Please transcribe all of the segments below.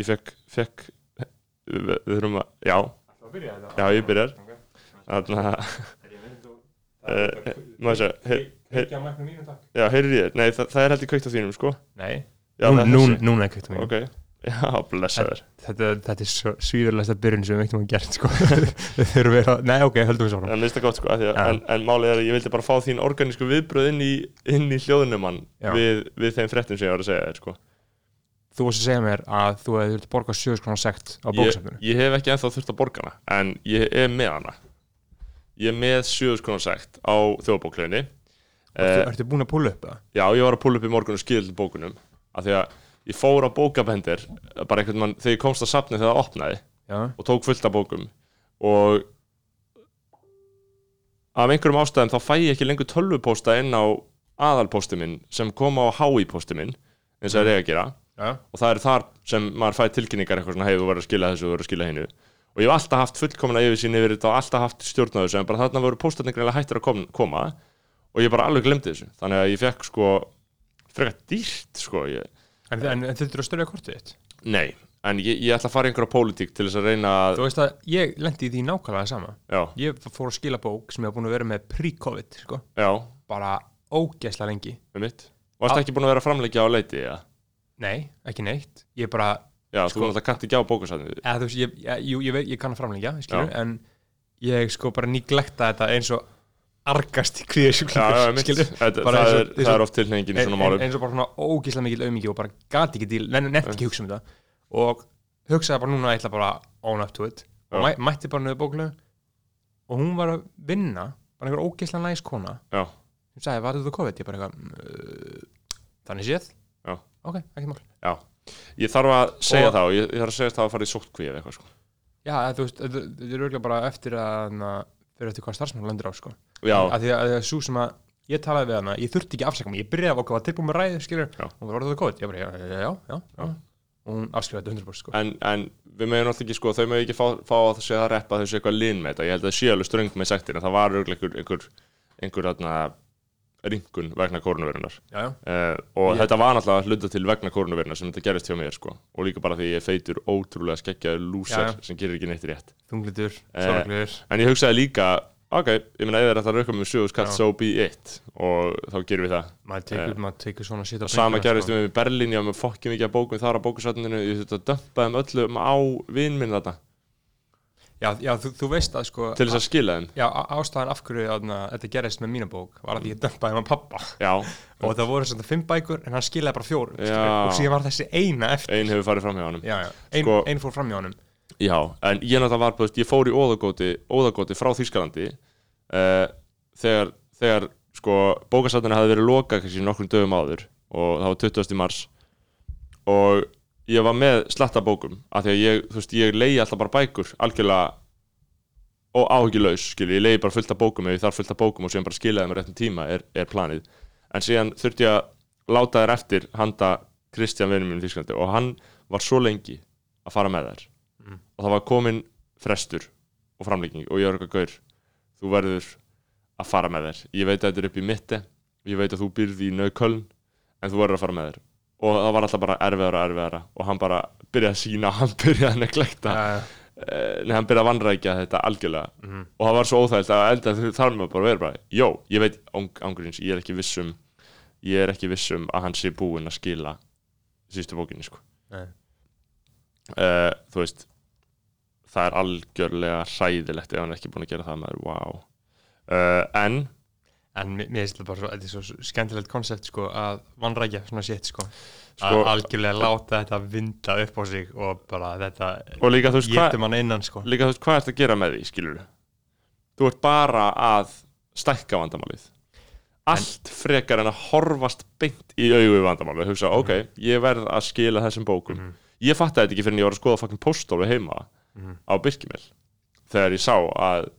ég fekk, fekk við, við þurfum að, já, já, ég byrjar. Þannig að Eh, maður sé, heyr, heyr, já, heyrir ég, nei, það, það er heldur kveikt á þínum, sko. Nei, núna er kveikt á mínu ok, já, blessaður. Þetta, þetta er svíðurlegsta byrjun sem við veitum að gert sko. Við þurfum vera, nei ok, höldum við svona en minnst það gott, sko, af því að, en, en málið er að ég vildi bara fá þín organísku viðbröð inn í, inn í hljóðunum mann Já. við, við þeim fréttum sem ég var að segja þér, sko Þú varst að segja mér að þú hefði þurft að borga 7 skrónar sekt á ég, bóksefninu ég hef ekki ennþá þurft að borga hana en ég er með hana. Ég er með 7 skonar sekt á þjóðbókleginni Ertu, ertu búin að púla upp það? Já, ég var að púla upp í morgun og skilja til bókunum af því að ég fór á bókabendir bara einhvern mann, þegar ég komst að safni þegar það opnaði Já, og tók fullt af bókum og af einhverjum ástæðum þá fæ ég ekki lengur tölvupósta inn á aðalpósti minn sem kom á HI-pósti minn eins og það er ég að gera já, og það er þar sem maður fæ tilkynningar eitthvað svona, þú verður að skila þessu, þú verður að skila hinu. Og ég hef alltaf haft fullkomna yfirsýn yfir þetta og alltaf haft stjórnaðu sem bara þarna voru póstatningar hættir að kom, koma og ég bara alveg glemdi þessu. Þannig að ég fekk sko frekar dýrt sko ég, En, en, en þurftur að stöðja kortið þitt? nei, en ég, ég ætla að fara í einhverja pólitík til þess að reyna að Þú veist að ég lendi í því nákvæmlega sama. Já, Ég fór að skila bók sem ég hef búin að vera með pre-covid sko. já, bara ógeðslega lengi. Með mitt Varst Al- ekki búin að vera framleikja á leiti, já? Nei, ekki neitt. Ég bara, Já, Sko- þú náttúrulega kannt ekki á þú veist, ég, ég, jú, ég, kann að framlengja skilur, en ég sko bara nýglekta þetta eins og argast í mitt, skilur það, eins það og- er oft tilnefingin í En- svona málum. eins og bara svona ógíslega mikil aumingi og bara gati ekki til, nefnt ekki hugsa um þetta. Og hugsaði bara núna að ætla bara að own up to it. Og mæ, mætti bara niður bóklega. Og hún var að vinna bara einhver ógíslega næs kona. Já, hún sagði, var þetta COVID? Ég bara eitthvað uh, þannig séð? Ok, ekki mál. Já. Ég þarf að segja Og- það og ég, ég þarf að segja það að fara í sóttkví eða eitthvað sko. Já, þú veist, þetta er auðvitað bara eftir að na, fyrir eftir hvað starfsmann lendur á sko. Já, að því að, að, að svo sem að ég talaði við hana, ég þurfti ekki afsaka mig. Ég byrjaði að okkur að tilbúið með ræðu, skilur Já. og það var þetta COVID, ég bara, já, já, já, já, já. og hún afskrifaði þetta 100% sko. en, en við meðum náttúrulega ekki sko, þau meðum ekki fá, fá að það sé að reppa þau sé eitthvað lín með þetta, ég held að það sé alveg ströng með sektin en það var örugglega einhver einhver, einhver, einhver ringun vegna kórnuverunar já, já, uh, og Ég- þetta var náttúrulega hluta til vegna kórnuverunar sem þetta gerist hjá mér sko. Og líka bara því ég feitur ótrúlega skeggjaður lúsar Já, já. sem gerir ekki neitt rétt. Þunglitur, Eh, sorglegur en ég hugsaði líka, ok, ég meina eða þetta rauka með sjöðu skatt Já. so be it. Og þá gerum við það. Maður tekur, tekur svona shit á sama bringuna, gerist sko. við með Berlín, var með fokkjum mikið af bókum þar á bókusatninu, ég þurfti að dömpa þeim öllum á vinn minn þarna já, já, þú, þú veist að sko til þess að skila þeim? Já, ástæðan af hverju þarna, þetta gerist með mína bók var að ég dömpaði með pappa. Já, og það voru svona fimm bækur en hann skilaði bara fjórum Já. og síðan var þessi eina eftir. Ein hefur farið fram hjá honum. Já, já, ein, Sko- ein fór fram hjá honum. Já, en ég náttúrulega var, þú veist, ég fór í óðagóti, óðagóti frá Þýskalandi uh, þegar, þegar sko, bókasatninu hafði verið lokað kannski nokkrum dögum áður og það var 20. mars. Og ég var með slatta bókum af því að ég, þú veist, ég leiði alltaf bara bækur algjörlega og áhyggjulaus, skilji, ég leiði bara fullt af bókum ef ég þarf fullt af bókum og síðan bara skilaði með réttum tíma er, er planið, en síðan þurfti ég að láta þær eftir handa Kristján vinnum minn í Þýskalandi og hann var svo lengi að fara með þær. Mm. og það var komin frestur og framlegging og ég var eitthvað gaur þú verður að fara með þær. Ég veit að þetta er upp í mitti ég veit að þú byrði í Nauköln en þú verður að fara með þær og það var alltaf bara erfiðara og erfiðara. Og hann bara byrjaði að sína hann byrjaði að neglekta já, uh, nei, hann byrjaði að vannrækja þetta algjörlega. Mhm. og það var svo óþægilt að enda þar með bara vera bara jó, ég veit ángurins, ég er ekki vissum ég er ekki vissum að hann sé búinn að skila sístu bókinni sko. Uh, þú veist það er algjörlega hræðilegt ef hann er ekki búinn að gera það maður, wow uh, en En mér finnst þetta bara þetta er svo skemmtilegt koncept sko að vannrækja svona shit sko, Sko- að algjörlega láta þetta vinda upp á sig og bara þetta og líka þú veist hvað getur mann innan sko. líka þú veist hvað ert að gera með því, skilur þú ert bara að stækka vandamálið. Allt frekar en að horfast beint í augu við vandamálið, hugsa, ok, ég verð að skila þessum bókum. Mhm. ég fattaði þetta ekki fyrir en ég var að skoða fucking postólu heima Mhm. á Birkimel þegar ég sá að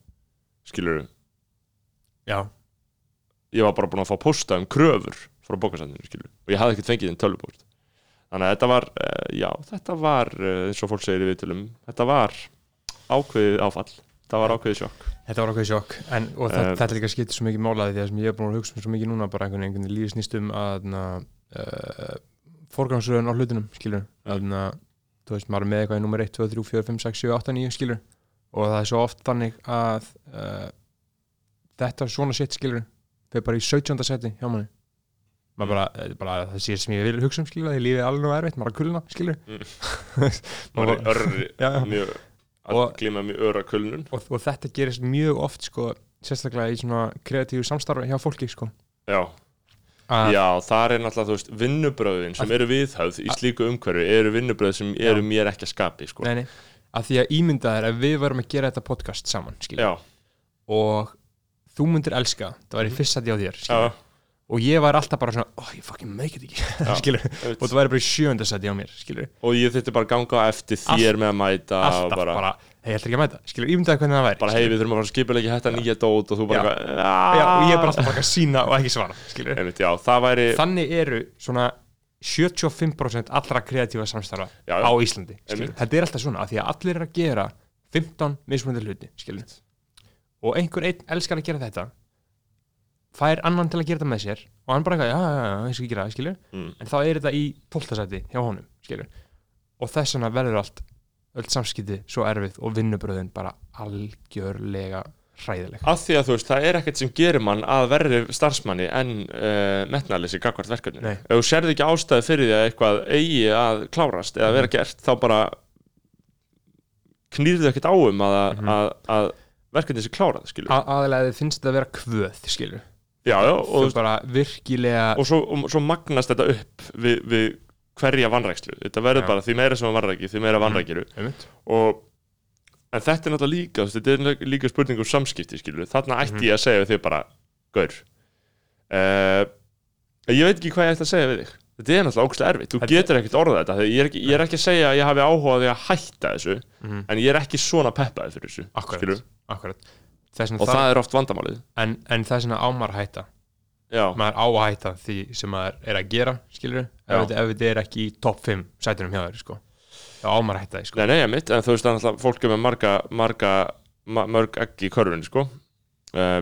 skilur, Já, ég var bara búin að fá posta um kröfur frá bókasætninu, skilur og ég hafði ekkert fengið þinn tölvupóst. Þannig að þetta var, uh, já, þetta var uh, eins og fólk segir í viðtölum, þetta var ákveðið áfall. Þetta var ákveðið sjokk. Þetta var okkur sjokk en, og þetta, Eh, þetta líka skiptir svo mikið málaði því að sem ég er búin að hugsa svo mikið núna bara einhvern veginn lífið snýst um að uh, forgangsröðun á hlutunum skilur að þú veist, maður er með eitthvað í nummer 1, 2, 3, 4, 5, 6, 7, 8, 9 skilur og það er svo oft þannig að uh, þetta svona shit skilur þau bara í 17. seti hjá manni. Bara, er bara það sé sem ég vil hugsa um skilur því lífið er alveg erfitt, maður er að kulna skilur. Maður er örri að glíma mjög öra kulnun. Og, og þetta gerist mjög oft sko, sérstaklega í svona kreatífu samstarfi hjá fólki sko. Já, já, það er náttúrulega þú veist vinnubröðin sem eru viðhöfð í slíku umhverfi eru vinnubröð sem eru Já. mér ekki að skapi sko. nei, nei, að því að ímynda þér að við varum að gera þetta podcast saman skilur, já, og þú myndir elska, það. Væri fyrst að á þér skilur, og ég var alltaf bara svona, ó, ég fucking make it ekki. Og það væri bara sjönda seti á mér skilur, og ég þurfti bara að ganga eftir þér með að mæta alltaf bara, bara, hei, ég ætla ekki að mæta. Skilur, ímyndaði hvernig það væri bara hei við þurfum að fara að skipa þetta nýja dót og þú bara Já. og ég er bara alltaf bara að sína og ekki svara skilur. einmitt, já, væri þannig eru svona 75% allra kreatífa samstarfa Já, á Íslandi skilur. Einmitt. þetta er alltaf svona, af því að allir er að gera 15 mismunandi hluti skilur. Og einhver einn elskar að gera þetta fær annan til að gera þetta með sér og hann bara eitthvað, já, já, já, ég skal gera það skilur mm, en þá er þetta í 12. sæti hjá honum skilur. og þess vegna verður allt öll samskipti svo erfið og vinnubröðin bara algjörlega hræðileg af því að þú veist, það er ekkert sem gerir mann að verri starfsmanni en uh, metnaðleysi gagvart verkefninu Nei. ef þú sérði ekki ástæði fyrir því að eitthvað eigi að klárast eða vera gert þá bara knýrðu ekkert á um að, Mhm. að, að verkefni sé klárað skilur. Aðalega þið finnst þetta að vera kvöð skilur já, já, og bara virkilega og, svo, og svo magnast þetta upp við, við hverja vannrækslu þetta verður bara því meira sem vannræki því meira vannrækiru einmitt. og en þetta er náttúrulega líka þetta er líka spurning um samskipti skilur þarna ætti Mhm. ég að segja við þig bara gaur. Uh, ég veit ekki hvað ég ætti að segja við þig þetta er náttúrulega ógustlega erfitt, þú getur ekkert orðað þetta ég er, ekki, ég er ekki að segja að ég hafi áhuga á því að hætta þessu Mhm. en ég er ekki svona peppaði fyrir þessu Akkurat. skilur, Akkurat. Vegna og þarf- það er oft vandamálið en, en það er svona ámar að hætta já, maður á að hætta því sem maður er að gera skilur, ef, þetta- er ekki í topp 5 sætunum hjá þér sko. þá á maður að hætta því sko. nei, nei, mitt en þú veist að fólk er með marga, marga ma mörg ekki í körfunni sko uh,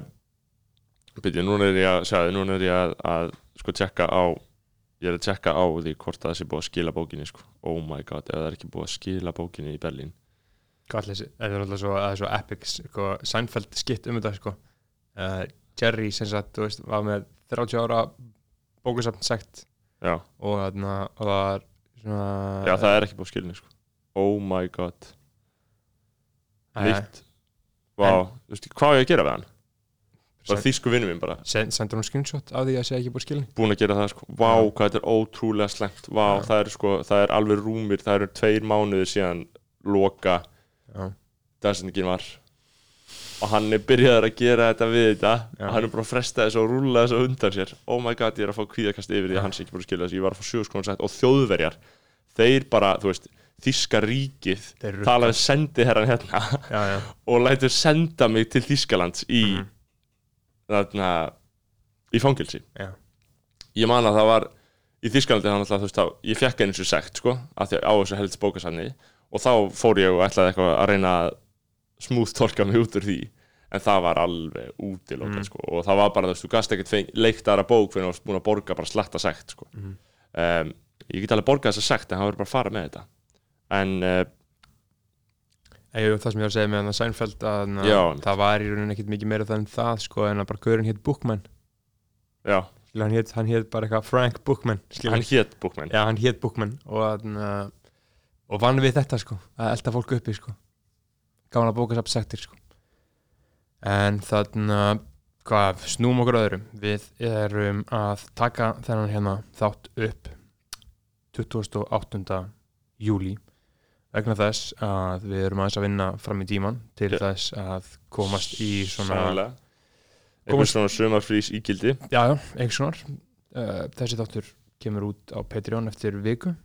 byrju, núna er ég að segja núna er ég að, að sko tjekka á ég er að tjekka á því hvort það sé búið að skila bókinni sko. oh my god, ef það er ekki búið að skila bókinni í Berlín Hvað þessi- þetta er alltaf svo, það er svo epic sko, Seinfeld skitt um þetta sko. uh, Jerry sem sagt þú veist, var með 30 ára bókusafn sekt já, og, þarna, það var svona já það er ekki búið að skila henni, sko. oh my god nýtt Vá, þú veist, hvað á ég að gera við hann? Bara þýsku vinnum minn bara. Send, sendur hún screenshot af því að sé ekki búið skilni búin að gera það sko, vá Já. hvað þetta er ótrúlega slengt vá, Já. það er sko, það er alveg rúmir það eru tveir mánuðir síðan loka Já, dagsendingin var. Og hann er byrjaður að gera þetta við þetta. Já. og hann er bara að fresta þessu og rúlla þessu undan sér. Oh my god, ég er að fá kvíðakast yfir því að hann sé ekki búin að skilja þessu, ég var að fá sjögskona sagt og þjóðverjar, þeir bara, þú veist þíska ríkið, talaði sendi herran hérna já, já. og lætur senda mig til Þískalands í Mhm. Þarna í fangilsi Já. ég man að það var í Þískalandi þannig að þú veist þá ég fekk einu svo sekt sko af því að á þessu helds bókasanni og þá fór ég og ætlaði eitthvað að reyna að smúð tolka mig út úr því en það var alveg útilokað Mm. sko og það var bara þú veist þú gast ekkert leikt aðra bók fyrir að þú varst búin að borga bara slatta sekt sko Mhm. um, ég get alveg borgað þessa sekt en það verður bara að fara með þetta en uh, Jú, það sem ég var að segja með hann að Seinfeld að það var í rauninni ekkit mikið meira það en það sko en að bara gaurinn hétt Bookman. Já, Skilur, hann hétt hann hét bara eitthvað Frank Bookman skilur. hann hét bókmenn Já, hann hétt Bookman og, að, og vann við þetta sko að elda fólk uppi sko. Gaman að bóka samt sektir sko. En þannig hvað, snúm okkur að öðrum. Við erum að taka þennan hérna þátt upp 28. júli vegna þess að við erum aðeins að vinna fram í tíman til Já. þess að komast í svona Sannarlega. Komast- svona sumarfrís ígildi já, já, einhvers konar uh, þessi þáttur kemur út á Patreon eftir viku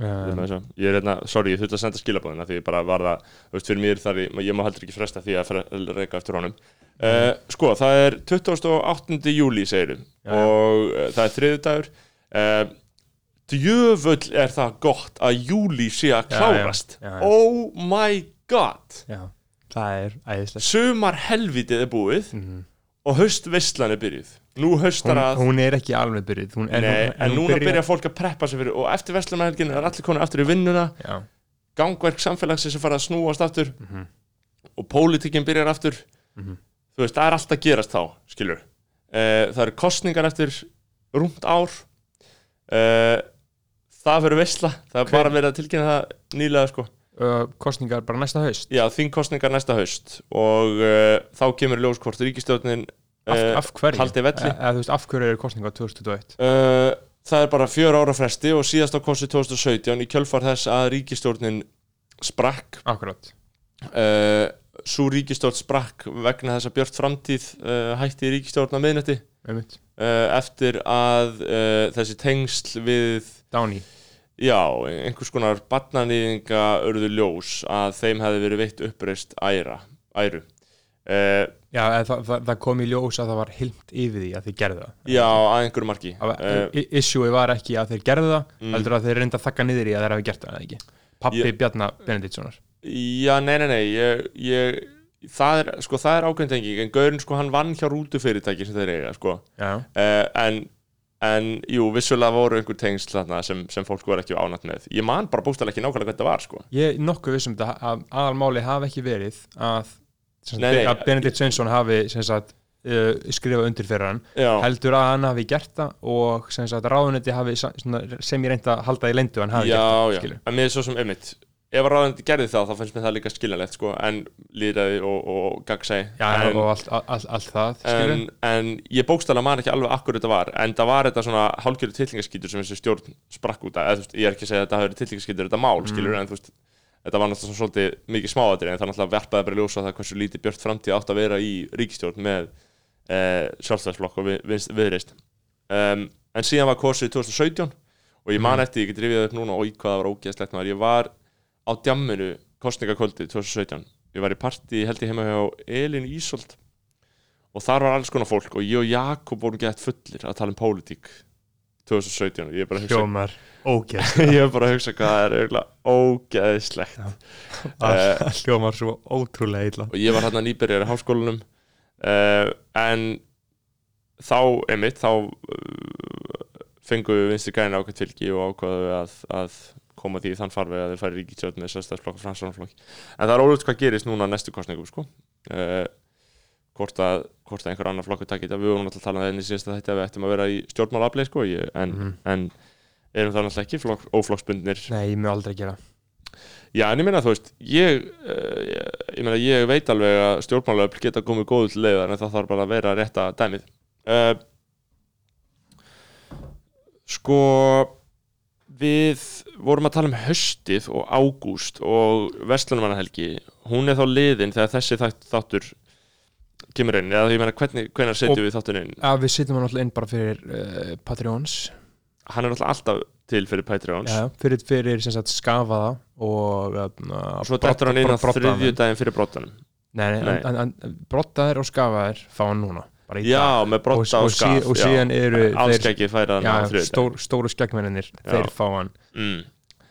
um, ég er hérna, sorry, ég þurfti að senda skilabóðina því ég bara var það, þú veist, fyrir mér þar ég, ég má heldur ekki fresta því að reyka eftir honum uh, sko, það er 28. júli segir Já. og uh, það er þriðudagur uh, djöfull er það gott að júli sé að klárast já, já, já. oh my god. Já, það er æðislegt. Sumar helvitið er búið mm og haustveistlan er byrjuð. Nú haustar hún, að hún er ekki alveg byrjuð. Hún, Nei, hún, en, hún núna byrja fólk að preppa sig fyrir og eftir Vestlumhelgin er allir konið aftur í vinnuna. Já, gangverk samfélagsins er farið að snúast aftur mhm, og pólitíkin byrjar aftur. Mhm. þú veist, það er allt að gerast þá skilur uh, það eru kostningar eftir rúmt ár. Uh, það fyrir veistla það er Hver- bara verið að tilkynna það nýlega sko. Uh, kostningar bara næsta haust? Já, þingkostningar næsta haust og uh, þá kemur ljós hvort ríkistjórnin af, uh, af hverju? haldi velli. E- eða þú veist, af hverju eru kostningar 2021 uh, það er bara fjör ára fresti og síðast á kosti 2017 í kjölfar þess að ríkistjórnin sprakk. Akkurat. Uh, svo ríkistjórn sprakk vegna þess að Björt framtíð uh, hætti ríkistjórn einmitt, uh, eftir að þessi tengsl við Downy? Já, einhvers konar barnanýðinga urðu ljós að þeim hefði verið veitt uppreist æra, æru. Uh, já, það, það, það kom í ljós að það var hilmt yfir því að þeir gerðu það. Já, að einhverju marki. Uh, uh, issue var ekki að þeir gerðu það Mm. heldur að þeir reynda að þakka niður í að þeir hafi gert það eða ekki? Pappi Ég- Bjarnar Benediktssonar. Já, nei, nei, nei ég, ég, það er, sko, er ákveðntenging en Gaurin, sko, hann vann hjá rútufyrirtæki sem þeir eiga, sko. Uh, en, en, jú, vissulega voru einhver tengsl þarna sem, sem fólk voru ekki ánætt með. Ég man bara bústæðlega ekki nákvæmlega hvað þetta var, sko. Ég er nokkuð vissum þetta að aðalmáli hafi ekki verið að, Nei, nei. að Benedikt Sveinsson hafi sagt, uh, skrifað undir fyrir hann já, heldur að hann hafi gert það og ráðunetti hafi sem ég reynda að halda í lendu hann hafi já, gert það, en mér er svo sem einmitt ef ráðandi gerði það þá finnst mér það líka skiljanlegt sko, en líðræði og, og gagsæ já, en, og allt, allt, allt það en, en ég bókstæðlega man ekki alveg akkur þetta var en það var þetta svona hálfgerðu tillingaskýtur sem þessi stjórn sprakk út af eða, þú veist, ég er ekki að segja að hafi verið tillingaskýtur þetta mál, skilur, en þú veist þetta var náttúrulega svolítið mikið smáatir en það náttúrulega verpaði bara ljósa það hversu lítið björt framtíð átt að vera í ríkistjórn með eh, sjálfstæðsflokk og við, við, viðreist um, en síðan var kosið 2017 og ég man Mhm. eftir, ég get rifið upp núna og í hvað það var ógeðslegt maður, ég var á djamminu kostningakvöldi 2017 ég var í partí held ég heima hjá Elin Ísolt og þar var alls konar fólk og ég og Jakob vorum gett fullir að tala um pólitík 2017 og ég er bara að hugsa hljómar ógeð ég er bara að hugsa hvað það er eiginlega ógeðslegt. Eh, hljómar svo ótrúlega illa. Og ég var hérna nýbyrjar í háskólanum uh, en þá, einmitt, þá uh, fengu við vinstri græna ákveðt fylgi og ákveðu að, að koma því þann farveg að þeir færi ríkistjórn með sérstæðsflokk og fransanflokk en það er ólust hvað gerist núna næstu kostningum sko. uh, hvort að að einhver annar flokkur takk þetta við vorum alltaf að tala um það í síðasta þetta að við ættum að vera í stjórnmálafleið sko, ég, en, Mhm. en erum það náttúrulega ekki flokk, óflokksbundnir nei, ég mjög aldrei gera Já, en ég meina, þú veist, ég, ég, ég meina, ég veit alveg að stjórnmálaöfl geta komið góðu til leiðar en það þarf bara að vera rétta dæmið. Uh, sko, við vorum að tala um höstið og ágúst og Vestlunumannahelgi, hún er þá liðin þegar þessi þátt, þáttur kemur inn, eða ég meina, hvernig, hvernig setjum við þáttur inn? að við setjum hann alltaf inn bara fyrir uh, Patreons Hann er alltaf til fyrir Patreons. já, fyrir, fyrir sagt skafaða og uh, Svo dettur hann inn á þriðju daginn fyrir brottanum. nei, nei, Nei. Brottaðir og skafaðir fá hann núna Já, með brotta og, og, og, skaf. og síðan eru þeir, stór, stóru skeggmenninir þeir fá hann. Mm,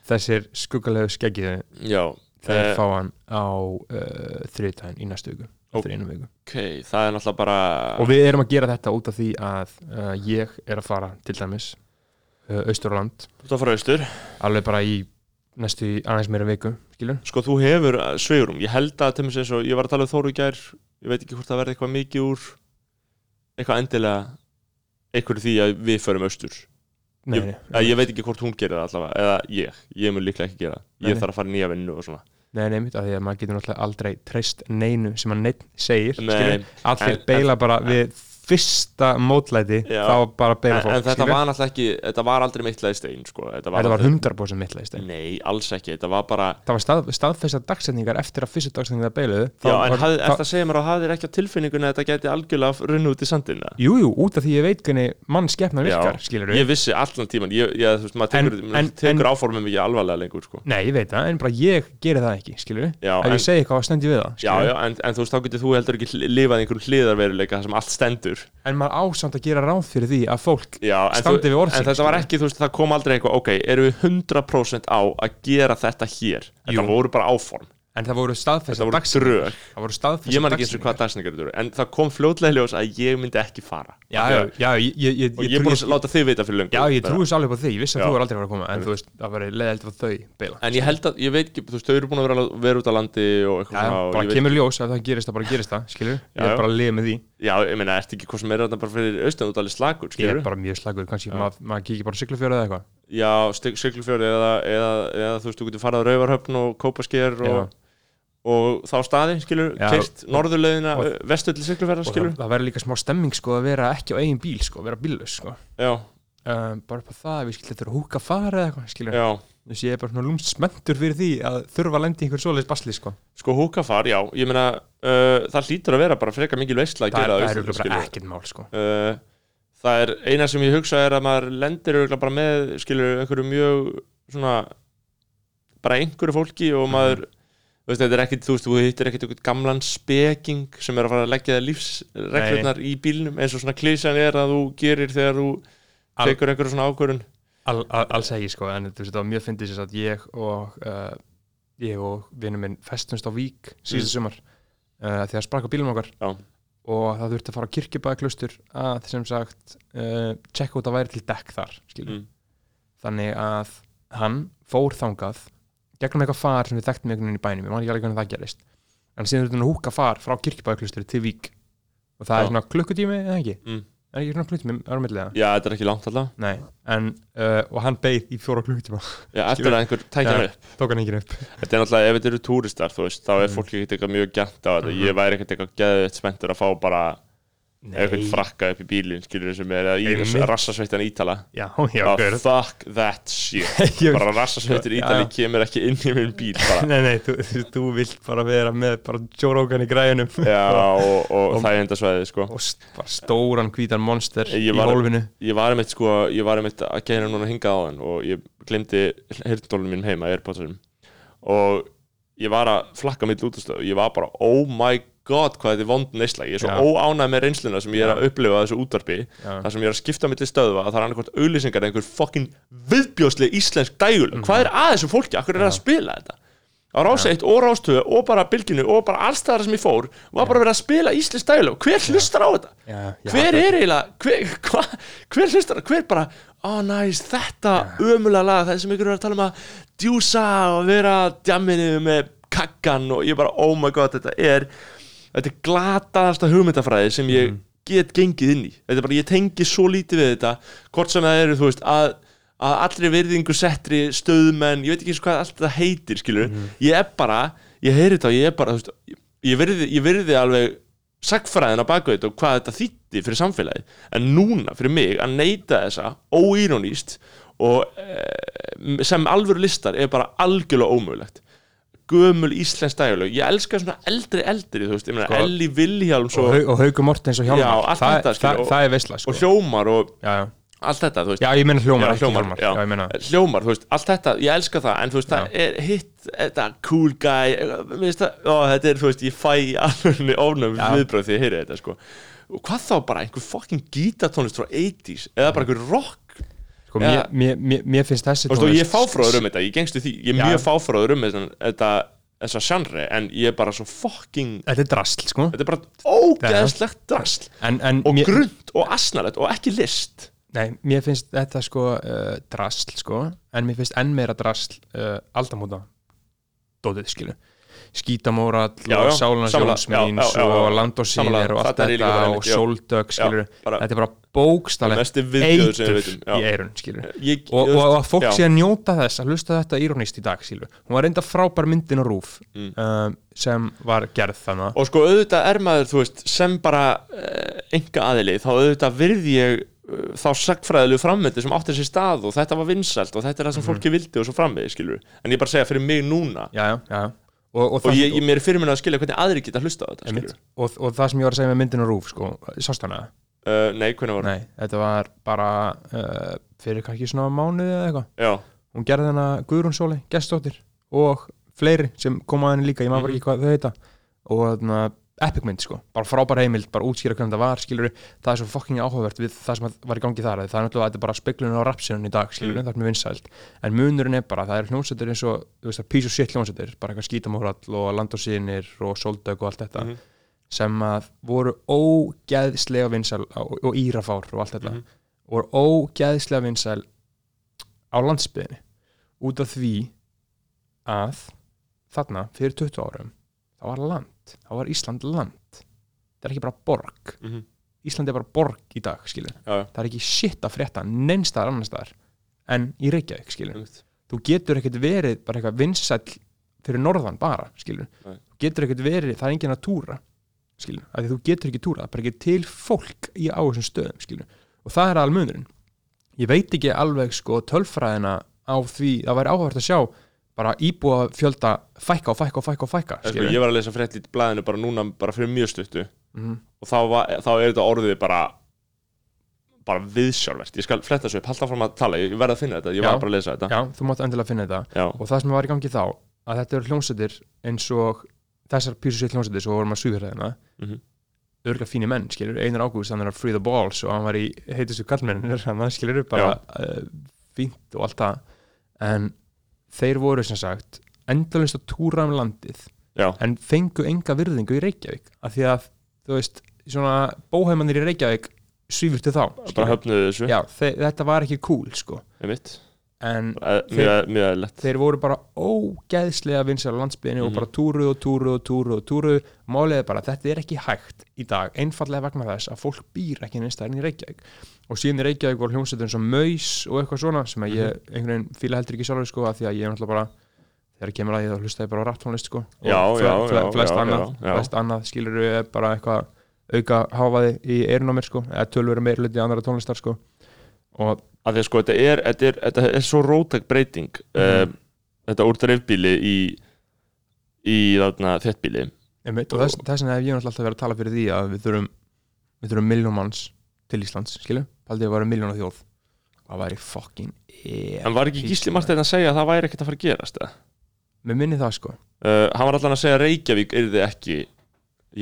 þessir skuggalegu skeggiðu þeir Eh, fá hann á uh, þriðtæðin í næstu viku einu viku. ok, það er náttúrulega bara og við erum að gera þetta út af því að uh, ég er að fara til dæmis uh, Austurland. Austur. Alveg bara í næstu aðeins meira viku skilur Sko, þú hefur sveigurum Ég held að, til eins og ég var að tala um Þóru í gær Ég veit ekki hvort það verði eitthvað mikið úr Eitthvað endilega Einhverju því að við förum austur? Nei, ég, nei, að ég veit ekki hvort hún gerir það allavega Eða ég, ég mun líklega ekki gera það. Nei, Ég nei. þarf að fara nýja vinnu og svona. Nei, nei, mitt af því að maður getur náttúrulega aldrei treyst neinu sem hann neitt segir Nei, allir beila bara við fyrsta mótlæti Já. þá bara beila en, fólk en þetta skilur. var náttúrulega ekki Þetta var aldrei mittlega í stein sko. Þetta var, var aldrei- 100% mittlæst Nei, alls ekki Þetta var bara það var stað, staðfesta dagsetningar eftir að fyrstu dagsetningar það beiluðu Já, en var- hafði, þá- eftir að segja mér að hafðir ekki á tilfinningunni að þetta geti algjörlega runni út í sandina Jú, jú, út af því ég veit hvernig mann skepna virkar, Já, Ég vissi allan tíman ég, ég, veist, tekur, En- en, en- tekur áformum ekki alvarlega lengur sko. Nei, ég veit það, en bara ég geri það ekki, Ef en, ég segi eitthvað, stend ég við það, já, en, en þú veist, þá getur þú heldur ekki lifað einhverjum hliðarveruleika sem allt stendur En maður ásamt að gera ráð fyrir því að fólk já, en, þú, standi við orð en þetta var ekki, þú veist, það kom aldrei eitthvað ok, erum við 100% á að gera þetta hér? Þetta Jú. voru bara áform. En það voru þetta voru drög. Það voru staðfest ég man ekki eins og hvað dagsningar þetta voru en það kom fljótlega í ljós að ég myndi ekki fara. Já, já, já, ég, ég, ég, og ég er búin að láta þig vita fyrir löngu. Já, ég trúi alveg på því, ég vissi að Já. þú er aldrei fara að koma en Einmitt. þú veist, það var leiðilegt fyrir þau beila en ég held að, ég veit ekki, þú veist, þau eru búin að vera, vera út á landi og eitthvað já, bara kemur ljós ef það gerist það bara gerist það, skilur ég Já, ég meina, ertu ekki hvað sem er þarna bara fyrir austan út alveg slagur, ég skilur er bara mjög slagur kannski Já. maður mað kíkir bara siglufjörðu eða eitthvað. Já, Siglufjörði eða, eða, eða þú veist, þú getur farað á Rauvarhöfn og Kópasker Já. og, og þá staði, skilur, keirt norðurleiðina og- vestu til Siglufjörða, og það, skilur það verður líka smá stemming sko að vera ekki á eigin bíl sko, vera bíllaus sko. Já, um, bara upp á það, við skilur þetta að húka fara eða eitthvað, skilur já, þess ég er bara svona lúmst smentur fyrir því að þurfa að lendi einhver svoleiðis basli sko. Sko húkafar, já, ég meina uh, það hlýtur að vera bara frekar mikil veistla að það er, gera er örugglega bara skilur. ekkert mál sko. Uh, það er eina sem ég hugsa er að maður lendir örugglega bara með skilur einhverju mjög svona bara einhverju fólki og maður þú veist, þetta er ekkit, þú veist, þú hittir ekkit einhvern gamlan speking sem er að fara að leggja það lífsreglurnar í bílnum eins og svona klísan er að þú gerir þegar þú tekur einhverju svona ákvörun Al, al, alls ekki sko, en það var mjög fyndið að ég og uh, ég og vinnum minn festumst á Vík síðustu sumar uh, því að sprakka bílum okkar Já. og það þurfti að fara á kirkjubæðaklustur að sem sagt uh, checka út að væri til dekk þar. Mm. þannig að hann fór þangað gegnum eitthvað far sem við þekktum einhvern veginn í bænum ég man ekki alveg hvernig það gerist en síðan þurfti hann að húka far frá kirkjubæðaklustur til Vík og það Já. er svona klukkutími eða ekki, Mm. Er ekki svona klukkutími ára milliða já, þetta er ekki langt alltaf. Nei, en, uh, og hann beið í fjóra klukkutíma. Já, eftir að einhver tækja hann upp. tók hann enginn upp. Þetta er náttúrulega, ef þetta eru túristar þú veist, þá er Mm. fólk ekkert eitthvað mjög gænt á þetta. Mhm. ég væri ekkert eitthvað geðið spenntur að fá bara eitthvað Nei, frakka upp í bílinn skilur sem er að í Einmitt. rassasveittan ítala. Já, já, gaur fuck that shit. Ég- bara rassasveittur Já, ítali kemur ekki inn í minn bíl. Nei, nei, þú, þú, vilt bara vera með bara Joe Rogan í græjunum. Já, og, og, Og- það er enda svæðið sko. og stóran hvítan monster Ég í var- hólfinu ég var einmitt sko, ég var einmitt að gera núna hingað á hann og ég glemdi hirtdólum minn heima, Airpodsum og ég var að flakka mitt útastöð og ég var bara, oh my god hvað þetta er vond neysla, ég er svo óánæg með reynsluna sem ég er að upplifa á þessu útvarpi. Þar sem ég er að skipta milli stöðva að það er annarkvæmt auðlýsingar einhver fucking viðbjóðsleg íslensk dægul hvað er að þessu fólki, akkur er að spila þetta? Á rás 1 og rástöðu og bara bylginu og bara allstæðar sem ég fór var bara verið að spila íslensk dægul hver hlustar á þetta? Já, já, hver er eiginlega hver, hva, hver hlustar, hver bara ó næst, þetta ömulega lag það sem ykkur er að tala um að vera að kakkan og ég bara, oh my god, þetta er þetta er glataðasta hugmyndafræði sem ég get gengið inn í. Þetta er bara, ég tengi svo lítið við þetta hvort sem það eru, þú veist, að að allri virðingu settri stöðmenn ég veit ekki eins og hvað allt það heitir, skilur ég er bara, ég heyri þetta ég er bara, þú veist, ég virði, ég virði alveg sagfræðin á baku þetta og hvað þetta þýtti fyrir samfélagið. En núna fyrir mig að neyta þessa óíróníst og e, sem alvöru listar er bara algjörlega ómögulegt gömul íslensk dæguleg ég elska svona eldri eldri þú veist, ég meina Sko- Elli Vilhjálms og, og, og Hauku Mortens og Hjálmar. Já, það, þetta, skilur, það, og- það er veistla sko. og hljómar og já, já. allt þetta, veist. Já, ég meina ég meina hljómar, þú veist, allt þetta, ég elska það en þú veist, það er hitt, þetta cool guy finnst það, ó, þetta er, þú veist, ég fæ alveg ofnum viðbröð því ég heyri þetta, sko. Og hvað þá bara, einhver fucking gítartónlist frá 80s, eða bara einhver rock sko, Já. mér, mér, mér, finnst þessi og ég er tónlist- fáfráður um þetta, ég gengstu því ég er Já. mjög fáfráður um þetta, þessa sjanri, en ég er bara svo fucking þetta er drasl sko. þetta er bara ógeðslegt drasl en, en og mér, grund og asnalett og ekki list nei, mér finnst þetta sko uh, drasl sko, en mér finnst enn meira drasl uh, aldamóta dótið skilu skítamórall og já. og Land og og allt Þetta og. Sóldögg skilur þetta er bara sem við eitur í eirun skilur og, og, og að fólk sé að njóta þess að hlusta þetta írónist í dag skilur hún var reynda frábær myndin á rúf Mm. um, sem var gerð þannig og sko auðvitað er maður þú veist, sem bara enga aðili þá auðvitað virði ég uh, þá sagfræðilegu frammyndi sem átti sér stað og þetta var vinsælt og þetta er það sem fólki vildi og svo framvegi skilur en ég bara segja fyrir mig núna já, já, já. Og, og, og ég, ég mér er fyrir mér að skilja hvernig aðri geta hlusta á þetta og, og það sem ég var að segja með myndin á rúf sko, sást hana? uh, nei, hvernig var það? Nei, þetta var bara uh, fyrir kannski svona mánuði eða eitthvað hún gerði hana Guðrún Sóli, gestóttir og fleiri sem koma að henni líka, ég maður Mhm. bara ekki hvað þau heita og þarna, epic mynd sko, bara frábær heimild bara útskýra hvernig það var, skilur það er svo fucking áhugavert við það sem var í gangi þar það er náttúrulega þetta er bara speklun á rapsinun í dag skilur Mm. það er mjög vinsælt, en munurinn er bara það er hljónsettir eins og, þú veist það piece of shit hljónsettir bara eitthvað skítamórall og landosýnir og sóldög og allt þetta Mhm. sem að voru ógeðslega vinsæl og, og írafár og allt þetta Mhm. voru ógeðslega vinsæl á landsbyðinni út af því að þarna fyrir 20 árum það var land, það var Ísland land. Það er ekki bara borg. Mhm. Ísland er bara borg í dag, skilur Já, já, það er ekki shit að frétta neinstaðar annar staðar en í Reykjavík, skilur einmitt. þú getur ekkert verið bara eitthvað vinsæll fyrir norðan bara, skilur Nei. þú getur ekkert verið, það er enginn að túra skilur, af því þú getur ekki túra það er bara ekki til fólk í á þessum stöðum skilur, og það er almunurinn. Ég veit ekki alveg sko tölfræðina á því, það væri áhvert að sjá bara íbúa fjölda fækka og fækka og fækka og fækka Sko, ég var að lesa frétt í blæðinu bara núna bara fyrir mjög stuttu. Mhm. og þá, var, þá er þetta orðið bara bara viðsjálfvert. Ég skal fletta þessu upp, halda fram að tala, ég verð að finna þetta ég var bara að lesa þetta. Já, þú mátt endilega finna þetta. Já, og það sem var í gangi þá að þetta eru hljómsveitir eins og þessar písusitt hljómsveitir svo vorum að suðurhæðina Mhm. örgulega fínir menn, skilur, Einar Ágúst hann er að free the balls og hann var í heitustu kallmennir hann skilur bara uh, fínt og allt það. En þeir voru sem sagt endalist að túra um landið já, en fengu enga virðingu í Reykjavík af því að, þú veist, bóheimannir í Reykjavík svífurtu þá Já, þe- þetta var ekki cool, sko. En Eh, mjög mjög eðlilegt. þeir voru bara ógeðslega vinsæl á landsbyðinu og Mhm. bara túruð og túruð og túruð og túruð málið er bara þetta er ekki hægt í dag einfallega vegna þess að fólk býr ekki neinstæðin í Reykjavík og síðan í Reykjavík voru hljómsveitur eins og Maus og eitthvað svona sem að ég Mhm. einhvern veginn fíla heldur ekki sjálfur sko að því að ég er náttúrulega bara þegar kemur að ég þá hlusta ég bara á rattónlist sko og Já, já, já, flest, annað, flest annað skilur er bara eitthvað auka háfaði í eyrun á mér sko eða tölvur meir hluti annara tónlistar sko og að því sko, þetta er, þetta er, þetta er svo rótæk breyting mm. þetta úr dreifbíli í í þarna Einmitt, og þess, vegna hef ég náttúrulega alltaf verið að tala fyrir því að við þurfum við þurfum til Íslands skilju, haldið að vera miljón þjóð. Það væri fucking en var ekki Gísli Marteinn að segja að það væri ekkert að fara að gerast eða? með minni það sko. Uh, hann var allan að segja að Reykjavík er þið ekki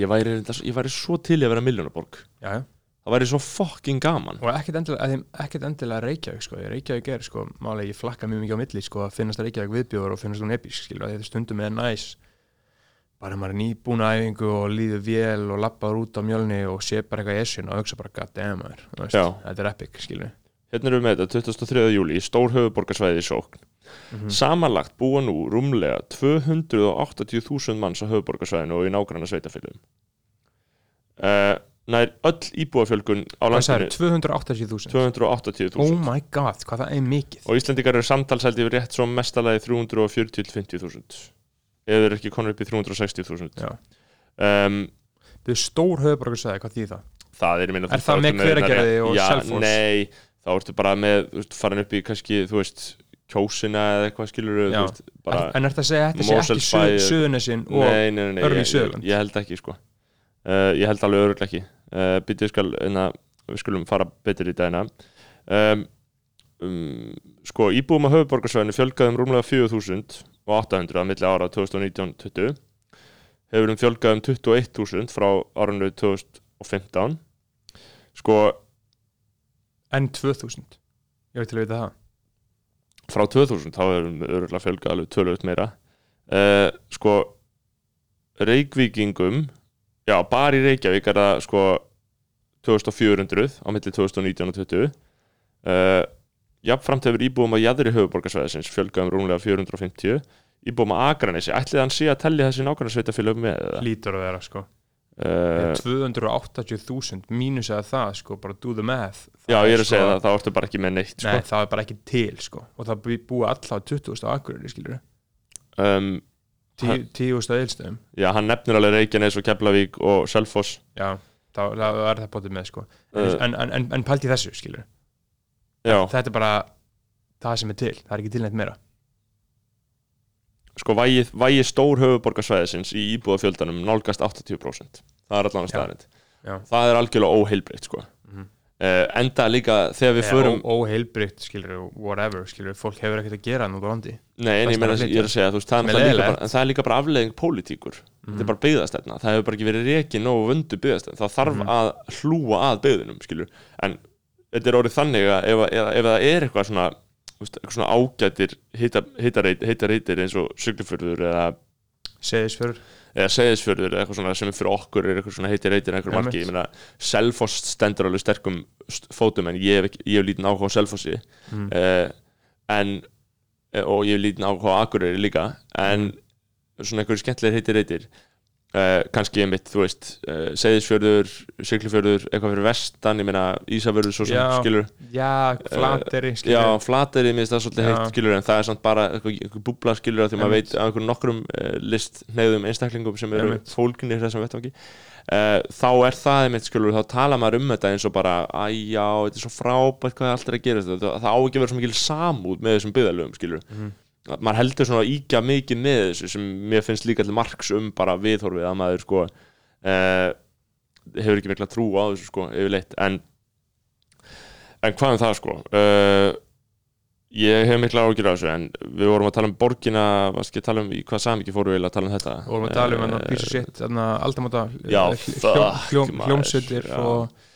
ég væri, ég væri svo til að vera miljónaborg já, já. það væri svo fucking gaman. Og ekkert endilega, ekkert endilega Reykjavík sko, Reykjavík er sko, málega ég flakka mjög mikið á milli sko, að finnast Reykjavík viðbjóður og finnast hún episk skilju, að þetta stundum er næs bara maður er nýbúin að æfingu og líður vél og labbaður út á mjölni og sé bara eitthvað í essin og hugsa bara god damn maður, þetta er epic skilju hérna erum við með þetta 23. júli í stór höfuborgarsvæði í sókn. Mhm. samanlagt búa nú rúmlega 280.000 manns á höfuborgarsvæðinu og í nágranna sveitafélum uh, nær öll íbúafjölgun á hvað sagði, landinu 280.000 280.000 oh my god, hvað það er mikið. Og Íslandingar eru samtalsældi yfir rétt svo mestalagi 340-50.000 eða eru ekki konur upp í 360.000 Já. um, Þetta er stór höfuborgarsvæði, hvað þýð það? það er, meina, Er það með hérna Hveragerði og já, Selfoss? Nei, þá ertu bara með veist, farin upp í kannski, þú veist kjósina eða eitthvað skilur veist, En er þetta að segja að þetta sé ekki suðunessin og Örn í ég, ég, held ekki sko. Uh, ég held alveg öruglega ekki. Uh, býtið skal, enna, við skulum fara betur í dagina. Um, um, sko, íbúum á höfuborgarsvæðinu fjölgaðum rúmlega 4.000 og 800 að milli ára 2019-20 hefur um fjölgaðum 21.000 frá árinu 2015 sko, en 2000 Ég veit til að vita það. frá 2000 þá hefur öruglega fjölgað alveg tölvöld meira. Uh, sko Reykvíkingum já, bara í Reykjavík er það sko 2400 á milli 2019 og 20 uh, jafnframt hefur íbúum á jæðri höfuborgarsvæðisins fjölgað um rúmlega 450 íbúum á Akranesi, ætlið hann sé að telli þessi nákvæmlega sveitafélög með? Lítur að vera sko. Uh, 280.000 mínus eða það sko, bara do the math. Já, ég er að sko, segja það, þá ertu bara ekki með neitt sko. Nei, það er bara ekki til sko. Og það bú- búa alltaf 20. akureyri skilur um, 10.000 eilstöðum já, hann nefnir alveg Reykjanes og Keflavík og Selfoss. Já, þá þá er það bótið með sko. Uh, en, en, en, en pælti þessu skilur já, Þetta er bara það sem er til, það er ekki til neitt meira sko vægi, vægi stór höfuborgarsvæðisins í íbúðafjöldanum nálgast 80% það er Já. staðarind það er algjörlega óheilbreytt sko. Mhm. uh, enda líka þegar við Eða förum ó- óheilbrigt, skilur, whatever, skilur fólk hefur ekkert að gera nú á landi Nei, en ég, meina, ég er að segja, veist, það, er leiðilegt. bara, það er líka bara afleðing pólitíkur þetta er bara byggðastefna, það hefur bara ekki verið rekin nógu vöndu byggðastefna, það þarf Mhm. að hlúa að byggðunum, skilur en þetta er orðið þannig að ef, ef, ef það er eitthvað svona, eitthvað svona ágætir hitareit, hitarreitir eins og Siglufjörður eða, Seðisfjörður eða Seyðisfjörður eða eitthvað svona sem fyrir okkur er eitthvað svona hitarreitir einhver Einmitt. marki, ég meina Selfoss stendur alveg sterkum st- fótum en ég hef, hef lítinn áhuga á Selfossi. Mm. uh, en eh, og ég hef lítinn áhuga á Akureyri líka. En svona einhverju skemmtilegir heitir reytir uh, kannski einmitt, þú veist uh, Seyðisfjörður, Siglufjörður eitthvað fyrir vestan, ég meina Ísafjörður svo sem Já. skilur, Já, flateri, já, skilur Flateyri mér finnst það svolítið Já. heitt skilur en það er samt bara eitthvað, eitthvað búbla skilur því maður veit að einhverjum nokkrum uh, list neyðum einstaklingum sem eru fólkinni þessum vettvangi. Þá er það einmitt skilur þá tala maður um þetta eins og bara æjá, þetta er svo frábært hvað allt er að gera þetta það á ekki að vera svo mikil samúð með þessum byggðalögum skilur Mhm. Maður heldur svona íkja mikið með þessu sem mér finnst líka til marks um bara viðhorfið að maður sko uh, hefur ekki mikla trú á þessu sko yfirleitt. En en hvað um það sko? Uh, ég hef mikla ágjur á þessu en við vorum að tala um borgina hvað skal ég tala um, í hvað samiki fórum við að tala um þetta? Og vorum að tala um hann Eh, að písa sitt Hljómsveitir já. og og